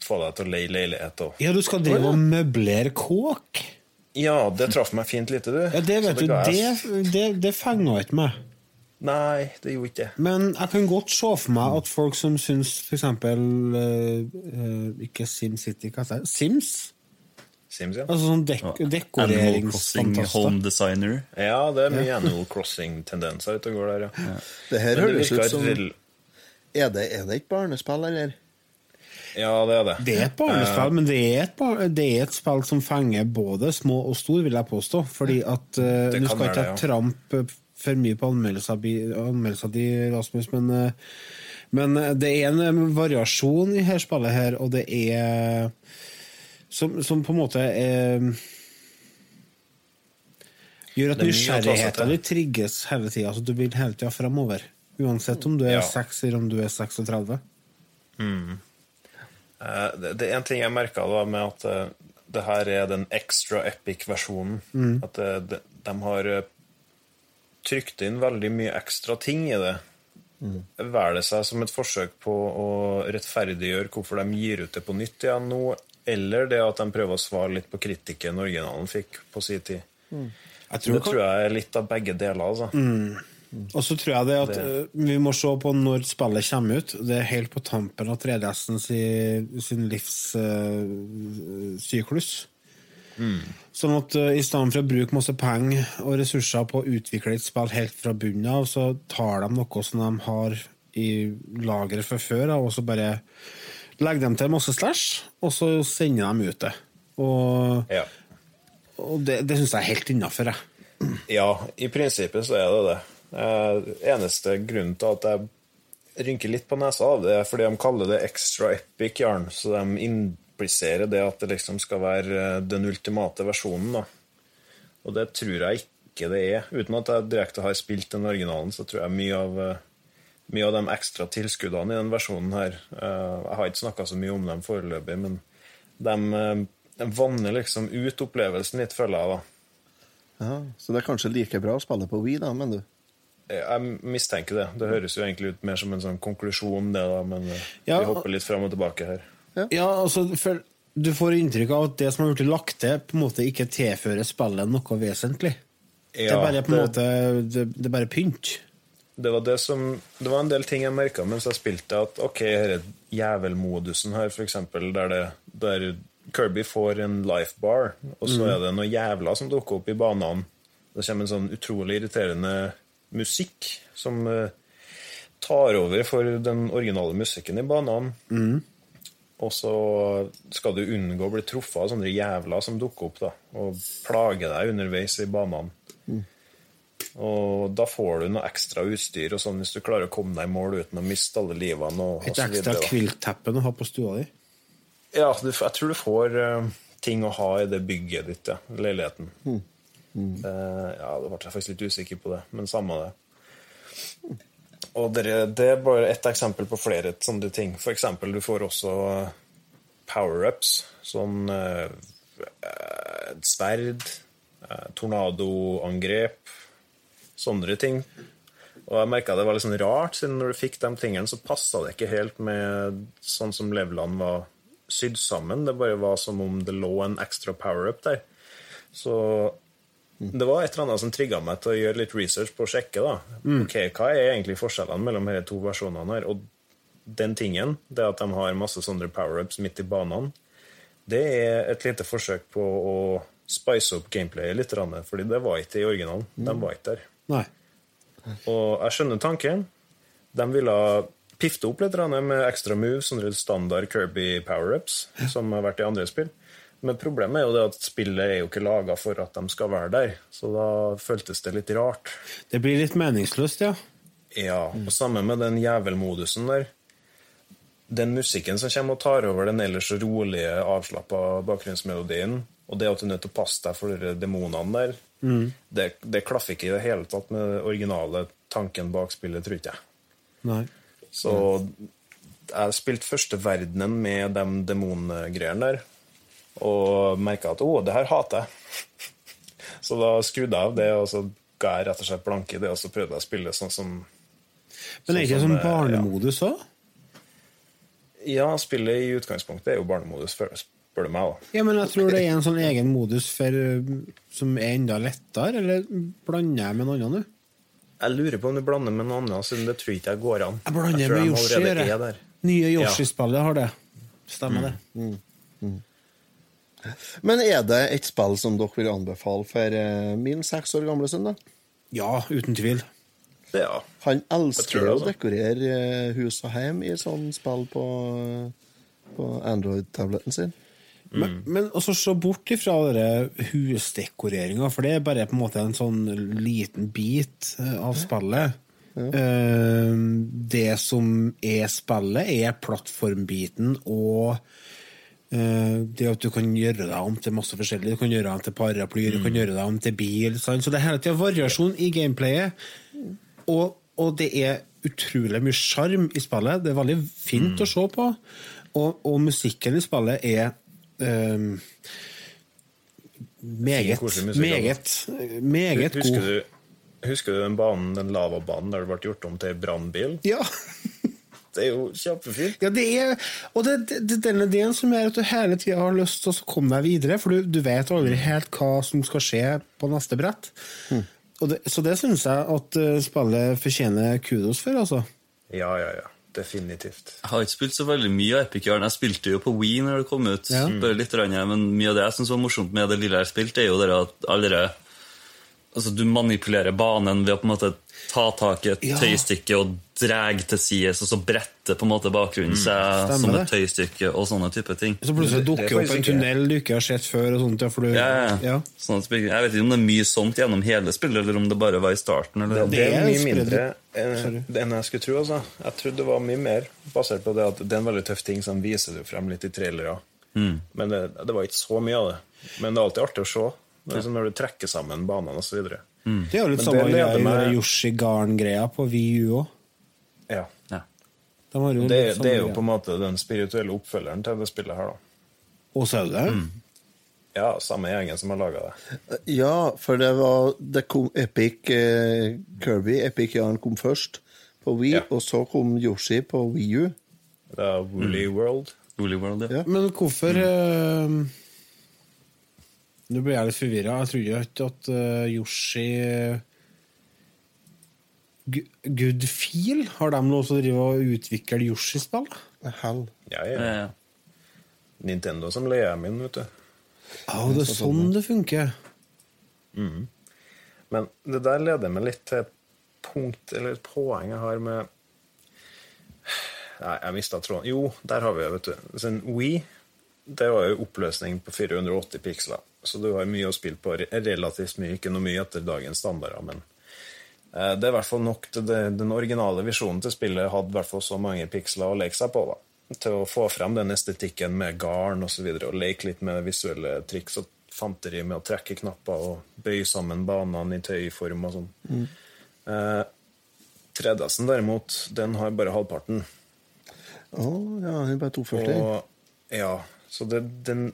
få deg til å leie leilighet. Og... Ja, du skal drive og møblere kåk? Ja, det traff meg fint lite, du. Ja, det vet vet du, det, det, det fenga ikke meg. Nei, det gjorde ikke det. Men jeg kan godt se for meg at folk som syns f.eks. Uh, ikke SimCity, hva heter det? Sims? Sims, ja. Altså sånn dek Crossing Home dekoreringsfantaster. Designer. Ja, det er mye Animal Crossing-tendenser ute og går der, ja. Det her høres ut som Er det, er det ikke barnespill, eller? Ja, det er det. Det er et barnespill, men det er et, det er et spill som fenger både små og stor, vil jeg påstå. Fordi at uh, Du skal ikke ja. trampe for mye på anmeldelser di, Rasmus, men, uh, men eh, det er en eh, variasjon i her spillet her, og det er som, som på en måte er Gjør at er nysgjerrigheten din trigges hele tida. Altså, du vil hele tida framover. Uansett om du er Ja. 6 eller om du er 36. Eh, Det det er en ting jeg merka med at eh, det her er den extra epic-versjonen. At eh, de, de har eh, trykt inn veldig mye ekstra ting i det. Vær det seg som et forsøk på å rettferdiggjøre hvorfor de gir ut det på nytt igjen nå, eller det at de prøver å svare litt på kritikken originalen fikk på sin tid. Jeg Det tror jeg er litt av begge deler. altså. Og så tror jeg det at det. vi må se på når spillet kommer ut. Det er helt på tampen av 3DS-en sin, sin livssyklus. Sånn at uh, i stedet for å bruke masse penger og ressurser på å utvikle et spill helt fra bunnen av, så tar de noe som de har i lageret fra før, og så bare legger de til masse slash, og så sender de ut det. Og, Ja. og det, det syns jeg er helt innafor, jeg. Ja, i prinsippet så er det det. Eh, eneste grunnen til at jeg rynker litt på nesa av det, er fordi de kaller det extra epic yarn, så de impliserer det at det liksom skal være eh, den ultimate versjonen, da. Og det tror jeg ikke det er. Uten at jeg direkte har spilt den originalen, så tror jeg mye av, eh, mye av de ekstra tilskuddene i den versjonen her Jeg har ikke snakka så mye om dem foreløpig, men de de vanner liksom ut opplevelsen litt, føler jeg, da. Ja, så det er kanskje like bra å spille på Wii, da, men du. Jeg mistenker det. Det høres jo egentlig ut mer som en sånn konklusjon, det, da, men eh, Ja. vi hopper litt fram og tilbake her. Ja, altså, for du får inntrykk av at det som har blitt lagt til, på en måte ikke tilfører spillet noe vesentlig. det er bare på en måte det, det er bare pynt. Det var, det, som, det var en del ting jeg merka mens jeg spilte, at ok, denne jævelmodusen her, for eksempel, der, det, der Kirby får en life bar, og så er det noe jævla som dukker opp i banene. Det kommer en sånn utrolig irriterende musikk som eh, tar over for den originale musikken i banene. Og så skal du unngå å bli truffet av sånne jævler som dukker opp da, og plager deg underveis i banene. Og da får du noe ekstra utstyr og sånn hvis du klarer å komme deg i mål uten å miste alle livene. Og, Et og ekstra kviltteppe å ha på stua di. Ja, jeg tror du får eh, ting å ha i det bygget ditt, ja. Leiligheten. Eh, ja, da ble jeg faktisk litt usikker på det, men samme det. Og dere, det er bare ett eksempel på flere sånne ting. For eksempel, du får også power-ups, sånn eh, sverd, eh, tornadoangrep, sånne ting. Og jeg merka det var litt sånn rart, siden når du fikk de tingene, så passa det ikke helt med sånn som levelene var sydd sammen. Det bare var som om det lå en ekstra power-up der. Så det var et eller annet som trigga meg til å gjøre litt research på å sjekke. da. Ok, Hva er egentlig forskjellene mellom disse to versjonene? her? Og den tingen, det at de har masse sånne power-ups midt i banene, det er et lite forsøk på å spice opp gameplayet litt, fordi det var ikke i originalen. De var ikke der. Nei. Og jeg skjønner tanken. De ville pifte opp litt med ekstra moves, sånne standard Kirby power-ups, som har vært i andre spill. Men problemet er jo det at spillet er jo ikke laga for at de skal være der. Så da føltes det litt rart. Det blir litt meningsløst, ja. Ja, og samme med den jævelmodusen der. Den musikken som kommer og tar over den ellers så rolige, avslappa bakgrunnsmelodien, og det at du er nødt til å passe deg for de demonene der, det, det klaffer ikke i det hele tatt med den originale tanken bak spillet, tror jeg. Nei. Så jeg spilte første verdenen med de demongreiene der, og merka at 'å, det her hater jeg'. Så da skrudde jeg av det, og så ga jeg rett og slett blanke i det, og så prøvde jeg å spille sånn som Men er det ikke Sånn som, sånn eh, barnemodus òg? Ja, spillet i utgangspunktet er jo barnemodus, spør du meg, da. Ja, men jeg tror det er en sånn egen modus for, uh, som er enda lettere, eller blander jeg med noe annet nå? Jeg lurer på om du blander med noe annet, siden det tror ikke jeg går an. Jeg blander jeg med Yoshi. jeg. er. Nye Yoshi-spillet har det. Stemmer det. Men er det et spill som dere vil anbefale for eh, min seks år gamle sønn? da? Ja, uten tvil. Ja. Han elsker det, å altså. dekorere eh, hus og hjem i sånn spill på, på Android-tabletten sin. Men, men også se bort ifra husdekoreringa, for det er bare på en måte en sånn liten bit eh, av spillet. Eh, det som er spillet, er plattformbiten og det at du kan gjøre deg om til masse forskjellig. Du kan gjøre deg om til paraply, du kan gjøre deg om til bil. Sant? Så det er hele tida variasjon i gameplayet. Og, og det er utrolig mye sjarm i spillet. Det er veldig fint å se på. Og, og musikken i spillet er um, meget, koselig meget, meget Husker god. du, husker du den banen, den lavabanen der det ble gjort om til brannbil? Ja. Det er jo kjempefint. Ja, det er, og det, det, det er denne ideen som gjør at du hele tida har lyst til å komme deg videre, for du, du vet aldri helt hva som skal skje på neste brett. Og det, så det syns jeg at eh, spillet fortjener kudos for, altså. Ja, ja, ja. Definitivt. Jeg har ikke spilt så veldig mye av Epic Yarn. Jeg spilte jo på Wii når det kom ut. Ja. Bare litt, grann, men mye av det jeg synes var morsomt med det lille jeg har spilt, er jo det at alle Altså, du manipulerer banen ved å på en måte ta tak i et Ja. tøystykke og dra til sides, og så bretter på en måte bakgrunnen seg Stemmer som det. et tøystykke og sånne type ting. Så plutselig dukker det opp en tunnel du ikke har sett før. og sånt, ja, for du, Ja, ja. ja. Sånn at, jeg vet ikke om det er mye sånt gjennom hele spillet, eller om det bare var i starten. Eller? Det er er mye mindre enn enn jeg skulle tro. Altså. Jeg trodde det var mye mer, basert på det at det er en veldig tøff ting som viser du frem litt i trailere. Men det, det var ikke så mye av det. Men det er alltid artig å se det er liksom når du trekker sammen banene osv. Det er jo litt samme greia med meg- den Yoshi Garn-greia på VU òg. Ja. Ja. De jo Det, det er jo greia. på en måte den spirituelle oppfølgeren til det spillet her, da. Og så er det Ja, samme gjengen som har laga det. Ja, for det var det kom Epic eh, Kirby, Epic Yarn kom først på Wii, Ja. og så kom Yoshi på Wii U. Det er Woolly World. Woolly World, ja. Ja. Men hvorfor eh, Nå ble jeg litt forvirra. Jeg trodde ikke at uh, Yoshi G Good Feel Har de noe som driver og utvikler Yoshi-spill? Hell. Ja, Ja. Nintendo som leier min, vet du. Ja, det er sånn det funker. Men det der leder meg litt til et punkt, eller et poeng jeg har med Nei, jeg mista tråden. Jo, der har vi det, vet du. Så We, Wii, det var jo oppløsning på 480 piksler. Så du har mye å spille på. Relativt mye, ikke noe mye etter dagens standarder, men eh, det er i hvert fall nok til det, den originale visjonen til spillet hadde i hvert fall så mange piksler å leke seg på, da. Til å få frem den estetikken med garn og så videre, og leke litt med visuelle triks og fanteri med å trekke knapper og bøye sammen banene i tøyform og sånn. Eh, 3DS-en derimot, den har bare halvparten. Å, ja, den er bare 240. Og ja, så det, den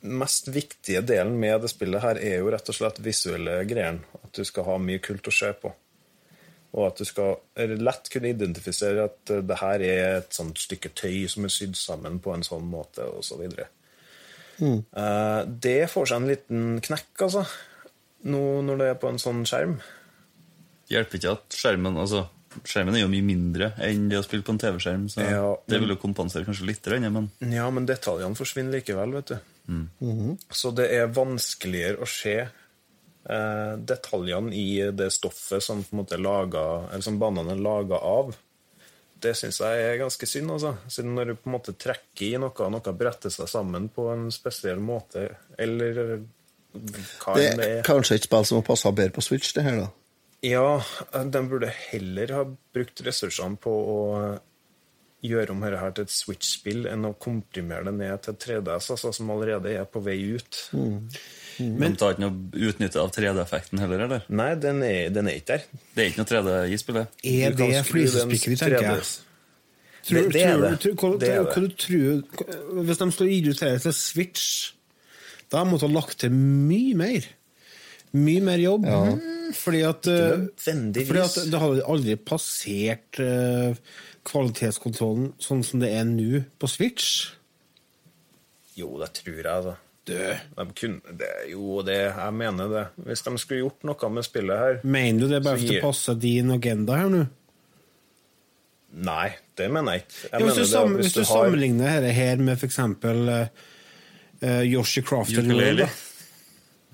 mest viktige delen med det spillet her er jo rett og slett visuelle greiene. At du skal ha mye kult å se på. Og at du skal lett kunne identifisere at eh, det her er et sånt stykke tøy som er sydd sammen på en sånn måte, og så videre. Eh, Det får seg en liten knekk, altså, nå når det er på en sånn skjerm. Hjelper ikke at skjermen altså, Skjermen er jo mye mindre enn det å spille på en TV-skjerm, så Ja, det vil jo kompensere kanskje litt, men Ja, men detaljene forsvinner likevel, vet du. Så det er vanskeligere å se eh, detaljene i det stoffet som på en måte er laget, eller som banene er laga av. Det syns jeg er ganske synd, altså. Siden når du på en måte trekker i noe, og noe bretter seg sammen på en spesiell måte, eller hva Det enn det er er kanskje et spill som har passa bedre på Switch, det her, da. Ja, de burde heller ha brukt ressursene på å gjøre om dette til et Switch-spill enn å komprimere det ned til 3DS, altså, som allerede er på vei ut. Men tar ikke noe utnytte av 3D-effekten heller, eller? Nei, den er, den er ikke der. Det er ikke noe 3D i spillet. Er det flisespikkeri, tenker jeg? Tror, Det- det er det. tror, Det er Hvis de skal illustrere til Switch, da måtte de ha lagt til mye mer. Mye mer jobb. Ja. Fordi at, eh, fordi at det hadde aldri passert eh, kvalitetskontrollen sånn som det er nå på Switch. Jo, det tror jeg, altså. De kunne, det, jo, det, jeg mener det. Hvis de skulle gjort noe med spillet her mener du det bare for å passe din agenda her nå? Nei, det mener jeg ikke. Jeg jo, hvis, du mener det, sam, at hvis du har- sammenligner dette her med f.eks. Uh, Yoshi Crafted World, Ukulele. da.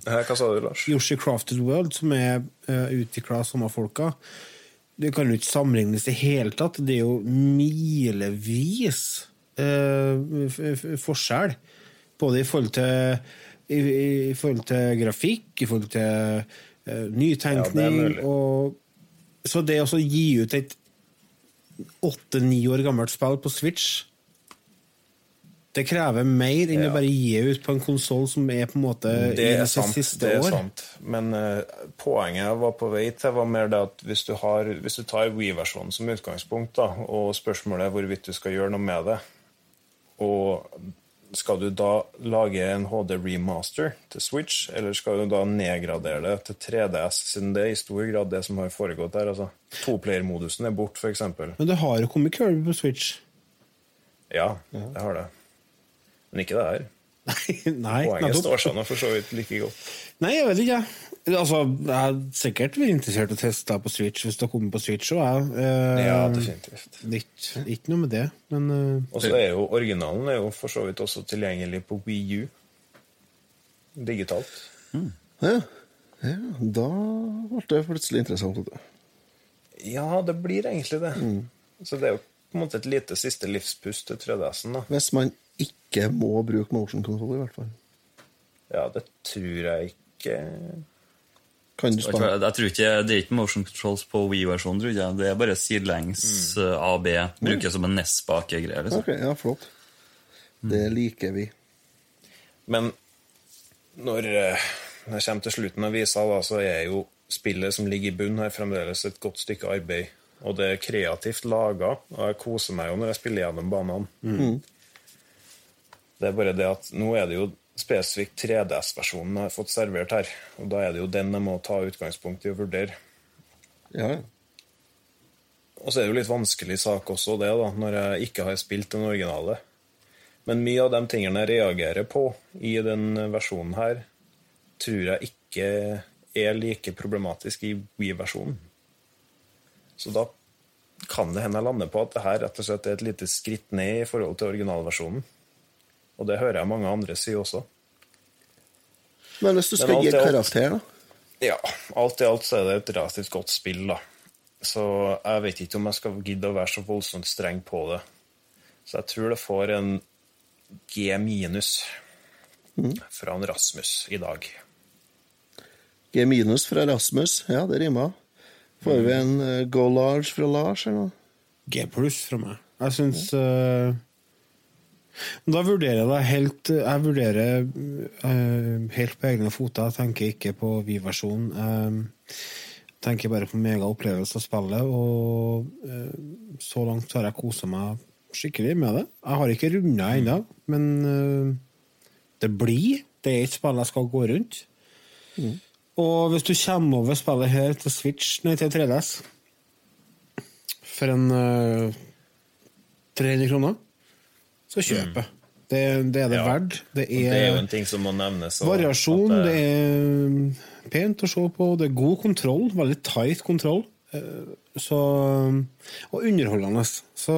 Hva sa du, Lars? Yoshi Crafted World, som er uh, utvikla av samme folka, det kan jo ikke sammenlignes i det hele tatt. Det er jo milevis eh, f- forskjell. Både i forhold til i, i forhold til grafikk, i forhold til uh, nytenkning mulig. og Så det å gi ut et åtte-ni år gammelt spill på Switch det krever mer enn Ja. å bare gi ut på en konsoll som er på en måte Det i sitt sant. siste det er år. sant. Men uh, poenget jeg var på vei til, var mer det at hvis du, har, hvis du tar Wii-versjonen som utgangspunkt, da, og spørsmålet er hvorvidt du skal gjøre noe med det, og skal du da lage en HD remaster til Switch, eller skal du da nedgradere det til 3DS, siden det er i stor grad det som har foregått der? altså. Toplayer-modusen er bort, f.eks. Men det har jo kommet Kirby på Switch. Ja, det har det. Men ikke det her. Nei, nei Poenget står seg nå for så vidt like godt. Nei, jeg vet ikke. jeg. Altså, jeg er sikkert vært interessert i å teste det på Switch hvis det kommer på Switch òg, jeg. Eh, Ja, definitivt. det er ikke, noe med det, men eh, Og så er jo originalen er jo for så vidt også tilgjengelig på Wii U. Digitalt. Ja. ja, da ble det plutselig interessant. Ja, det blir egentlig det. Så det er jo på en måte et lite siste livspust til 3DS-en, da. Hvis man ikke må bruke motion control, i hvert fall. Ja, det tror jeg ikke Kan du spille jeg tror ikke Det er ikke motion controls på Wii-versjonen, tror jeg. Det er bare sidelengs mm. AB. Brukes som en NES-bakegreie. Liksom. Okay, ja, flott. Det liker vi. Men når det når jeg kommer til slutten av visa, da, så er jo spillet som ligger i bunnen her, fremdeles et godt stykke arbeid. Og det er kreativt laga, og jeg koser meg jo når jeg spiller gjennom banene. Det er bare det at nå er det jo spesifikt 3DS-versjonen jeg har fått servert her. Og da er det jo den jeg må ta utgangspunkt i og vurdere. Ja. Og så er det jo litt vanskelig sak også, det, da, når jeg ikke har spilt den originale. Men mye av de tingene jeg reagerer på i den versjonen her, tror jeg ikke er like problematisk i Wii-versjonen. Så da kan det hende jeg lander på at det her rett og slett er et lite skritt ned i forhold til originalversjonen. Og det hører jeg mange andre si også. Men hvis du skal gi er karakter, da? Ja, alt i alt så er det et relativt godt spill, da. Så jeg vet ikke om jeg skal gidde å være så voldsomt streng på det. Så jeg tror det får en G minus fra en Rasmus i dag. G minus fra Rasmus. Ja, det rimer. Får vi en eh, go large fra Lars eller noe? G pluss fra meg. Jeg syns eh, Da vurderer jeg det helt Jeg vurderer uh, helt på egne føtter. Jeg tenker ikke på Vi-versjonen. Jeg tenker bare på mega opplevelse av spillet, og uh, så langt har jeg kosa meg skikkelig med det. Jeg har ikke runda ennå, men uh, det blir. Det er et spill jeg skal gå rundt. Og hvis du kommer over spillet her til Switch, nei, til 3DS for en uh, 300 kroner, så kjøpe. det. Det, det er det Ja. verdt. Det er, det er jo en ting som må nevnes. variasjon, Det... det er pent å se på, det er god kontroll, veldig tight kontroll. eh, Så, og underholdende. Så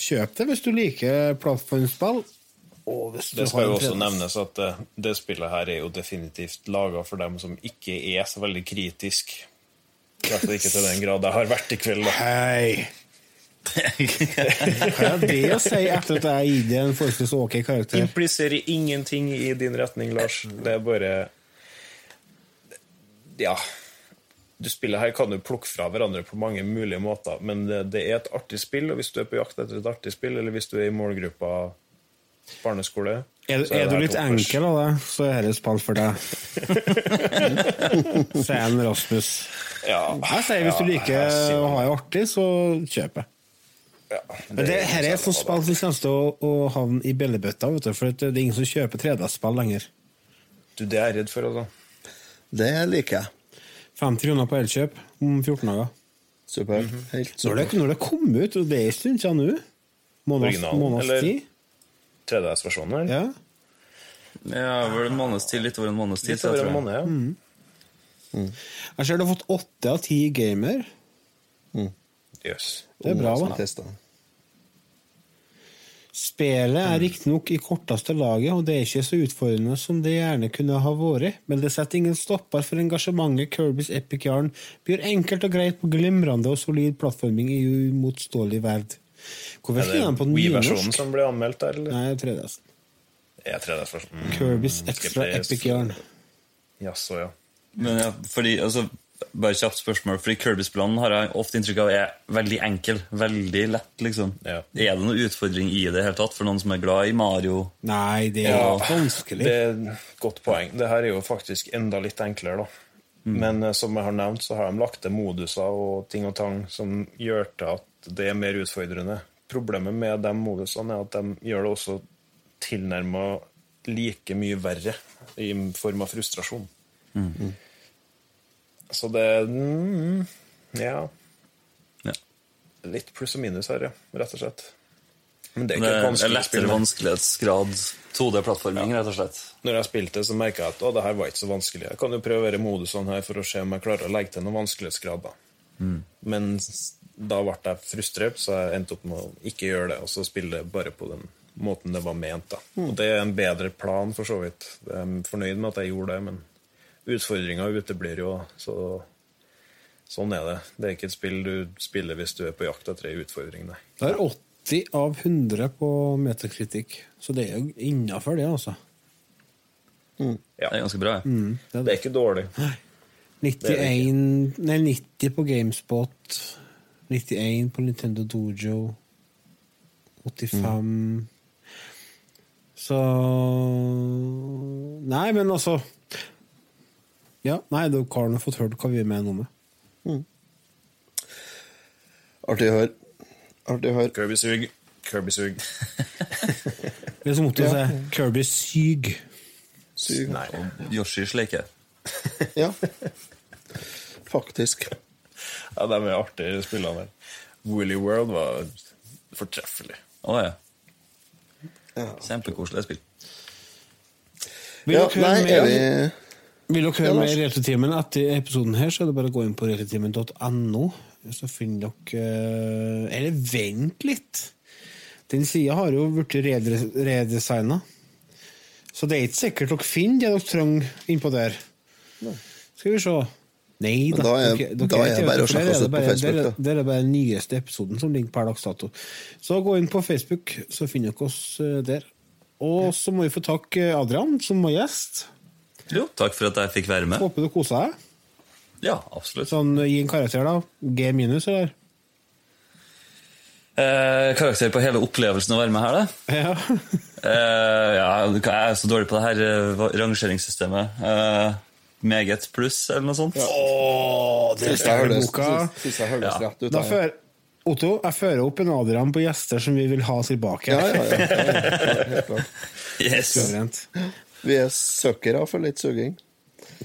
kjøp det hvis du liker plattformspill. Og hvis du Det skal jo også nevnes at det, det spillet her er jo definitivt laga for dem som ikke er så veldig kritisk. I hvert fall ikke til den grad jeg har vært i kveld. da. Hei! Hva er det å si etter at jeg har gitt deg en forholdsvis ok karakter? Impliserer ingenting i din retning, Lars. Det er bare Ja. Du spiller her kan du plukke fra hverandre på mange mulige måter, men det, det er et artig spill, og hvis du er på jakt etter et artig spill, eller hvis du er i målgruppa barneskole Er, er, er du litt toppers. enkel av det, så er dette spill for deg. Sier en Rasmus. Ja, Jeg sier hvis du liker å ha det artig, så kjøp det. Ja, Men det, her er et sånt spill som kommer til å, å havne i bellebøtta, vet du, for det er ingen som kjøper 3D-spill lenger. Du, det er jeg redd for, altså. Det liker jeg. 50 kroner på Elkjøp om 14 dager. Super. Mhm. Helt Når super. det, når det kom ut, og det er en stund siden nå Måneds, tid. 3DS-versjonen her. Ja. Ja, vel en måneds tid, litt over en måneds tid. Tror jeg. måned, ja. Jeg ser du har fått åtte av ti gamer. Jøss. Det er bra, da. Spelet er riktignok i korteste laget, og det er ikke så utfordrende som det gjerne kunne ha vært, men det setter ingen stopper for engasjementet Kirbys Epic Yarn byr enkelt og greit på glimrende og solid plattforming i uimotståelig verd. Hvorfor Er det den på det Wii-versjonen som ble anmeldt der, eller? Nei, 3DS. Er 3DS-versjonen? Mm. Kirbys Extra Epic Yarn. Jaså, ja. Men ja, fordi, altså, bare kjapt spørsmål, fordi Kirby-spillene har jeg ofte inntrykk av er veldig enkel, veldig lett, liksom. Ja. Er det noen utfordring i det hele tatt, for noen som er glad i Mario? Nei, det er Ja, vanskelig. Det er et godt poeng. Det her er jo faktisk enda litt enklere, da. Men eh, som jeg har nevnt, så har de lagt til moduser og ting og tang som gjør til at det er mer utfordrende. Problemet med de modusene er at de gjør det også tilnærma like mye verre i form av frustrasjon. Så det mm, Ja. Ja. Litt pluss og minus her, ja. Rett og slett. Men det er Det ikke Det er vanskelig lettere vanskelighetsgrad 2D-plattforming, rett og slett. Når jeg spilte, så merka jeg at å, det her var ikke så vanskelig. Jeg kan jo prøve å være modusene her for å se om jeg klarer å legge til noen vanskelighetsgrad. da. Men da ble jeg frustrert, så jeg endte opp med å ikke gjøre det, og så spille bare på den måten det var ment. da. Og det er en bedre plan, for så vidt. Jeg er fornøyd med at jeg gjorde det, men utfordringa uteblir jo, så sånn er det. Det er ikke et spill du spiller hvis du er på jakt etter ei utfordring, nei. Det er 80 av 100 på metakritikk, så det er jo innafor det, altså. Ja. Det er ganske bra. ja. Mm, det er Det er ikke dårlig. 91 Nei, 90 på Gamespot. 91 på Nintendo Dojo. 85 Så Nei, men altså Ja, nei, dere har nå fått hørt hva vi mener om det. Artig å høre. Artig å høre. Kirby sug. Kirby sug. Eller som Otto si Kirby syg. syg. Nei. Yoshi sleiker. Ja. Faktisk. Ja, de er artige, spillene der. Woolly World var fortreffelig. Å ja. Ja. Kjempekoselig spill. Ja, nei, er mer, vi vil dere høre mer Retrotimen etter episoden her, så er det bare å gå inn på retrotimen.no. Så finner dere Eller vent litt! Den sida har jo blitt redesigna. Så det er ikke sikkert dere finner det dere trenger innpå der. Skal vi se. Nei da. da er- dere- dere da er det bare å sjekke oss ut på Facebook, der er- Der er bare den nyeste episoden som ligger per dags dato. Så gå inn på Facebook, så finner dere oss eh, der. Og så må vi få takke Adrian, som var gjest. Jo, takk for at jeg fikk være med. Håper du kosa deg. Ja, absolutt. Sånn, Gi en karakter, da. G minus, eller? Eh, karakter på hele opplevelsen å være med her, da? Ja. Eh, ja, jeg er så dårlig på det her eh, rangeringssystemet. Eh, meget pluss, eller noe sånt. Åh, det Syns jeg høres Ja. rett ut. Da før, Otto, jeg fører opp en Adrian på gjester som vi vil ha tilbake. Ja, ja, ja, ja, ja, helt klart. Yes! Suverent. Vi er søkere for litt suging.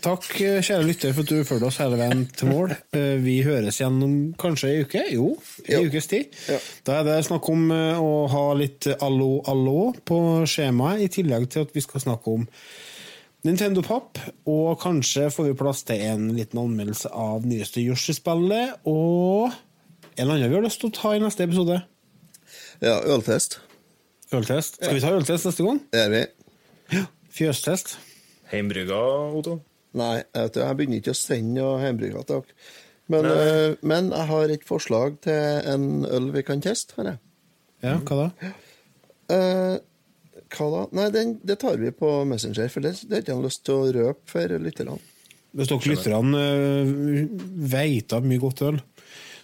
Takk, kjære lytter, for at du fulgte oss hele veien til mål. Eh, Vi høres igjen om kanskje ei uke? Jo, ei Ja. ukes tid. Ja. Da er det snakk om eh, å ha litt allo, allo på skjemaet, i tillegg til at vi skal snakke om Nintendo Papp, og kanskje får vi plass til en liten anmeldelse av nyeste Yoshi-spillet, og en annen vi har lyst til å ta i neste episode. Ja, øltest. Øltest. Skal vi ta øltest neste gang? Det er vi. Fjøstest. Heimbrygga, Otto? Nei, jeg, vet, jeg begynner ikke å sende noe heimbrygga til dere. Men, eh, men jeg har et forslag til en øl vi kan teste. har jeg. Ja, hva da? Uh, hva da? Nei, den, det tar vi på Messenger, for det, det har ikke lyst til å røpe for lytterne. Hvis dere lytterne uh, veit av mye godt øl,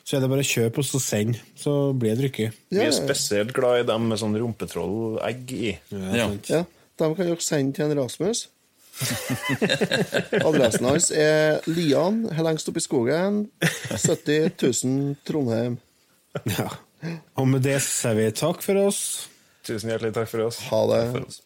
så er det bare å kjøpe og så send, så blir det drukket. Vi er spesielt glad i dem med sånn rumpetroll-egg i. Ja. ja, dem kan dere sende til en Rasmus. Adressen hans er Lian, lengst oppe i skogen. 70 000 Trondheim. Ja. Og med det sier vi takk for oss. Tusen hjertelig takk for oss. Ha det. Takk for oss.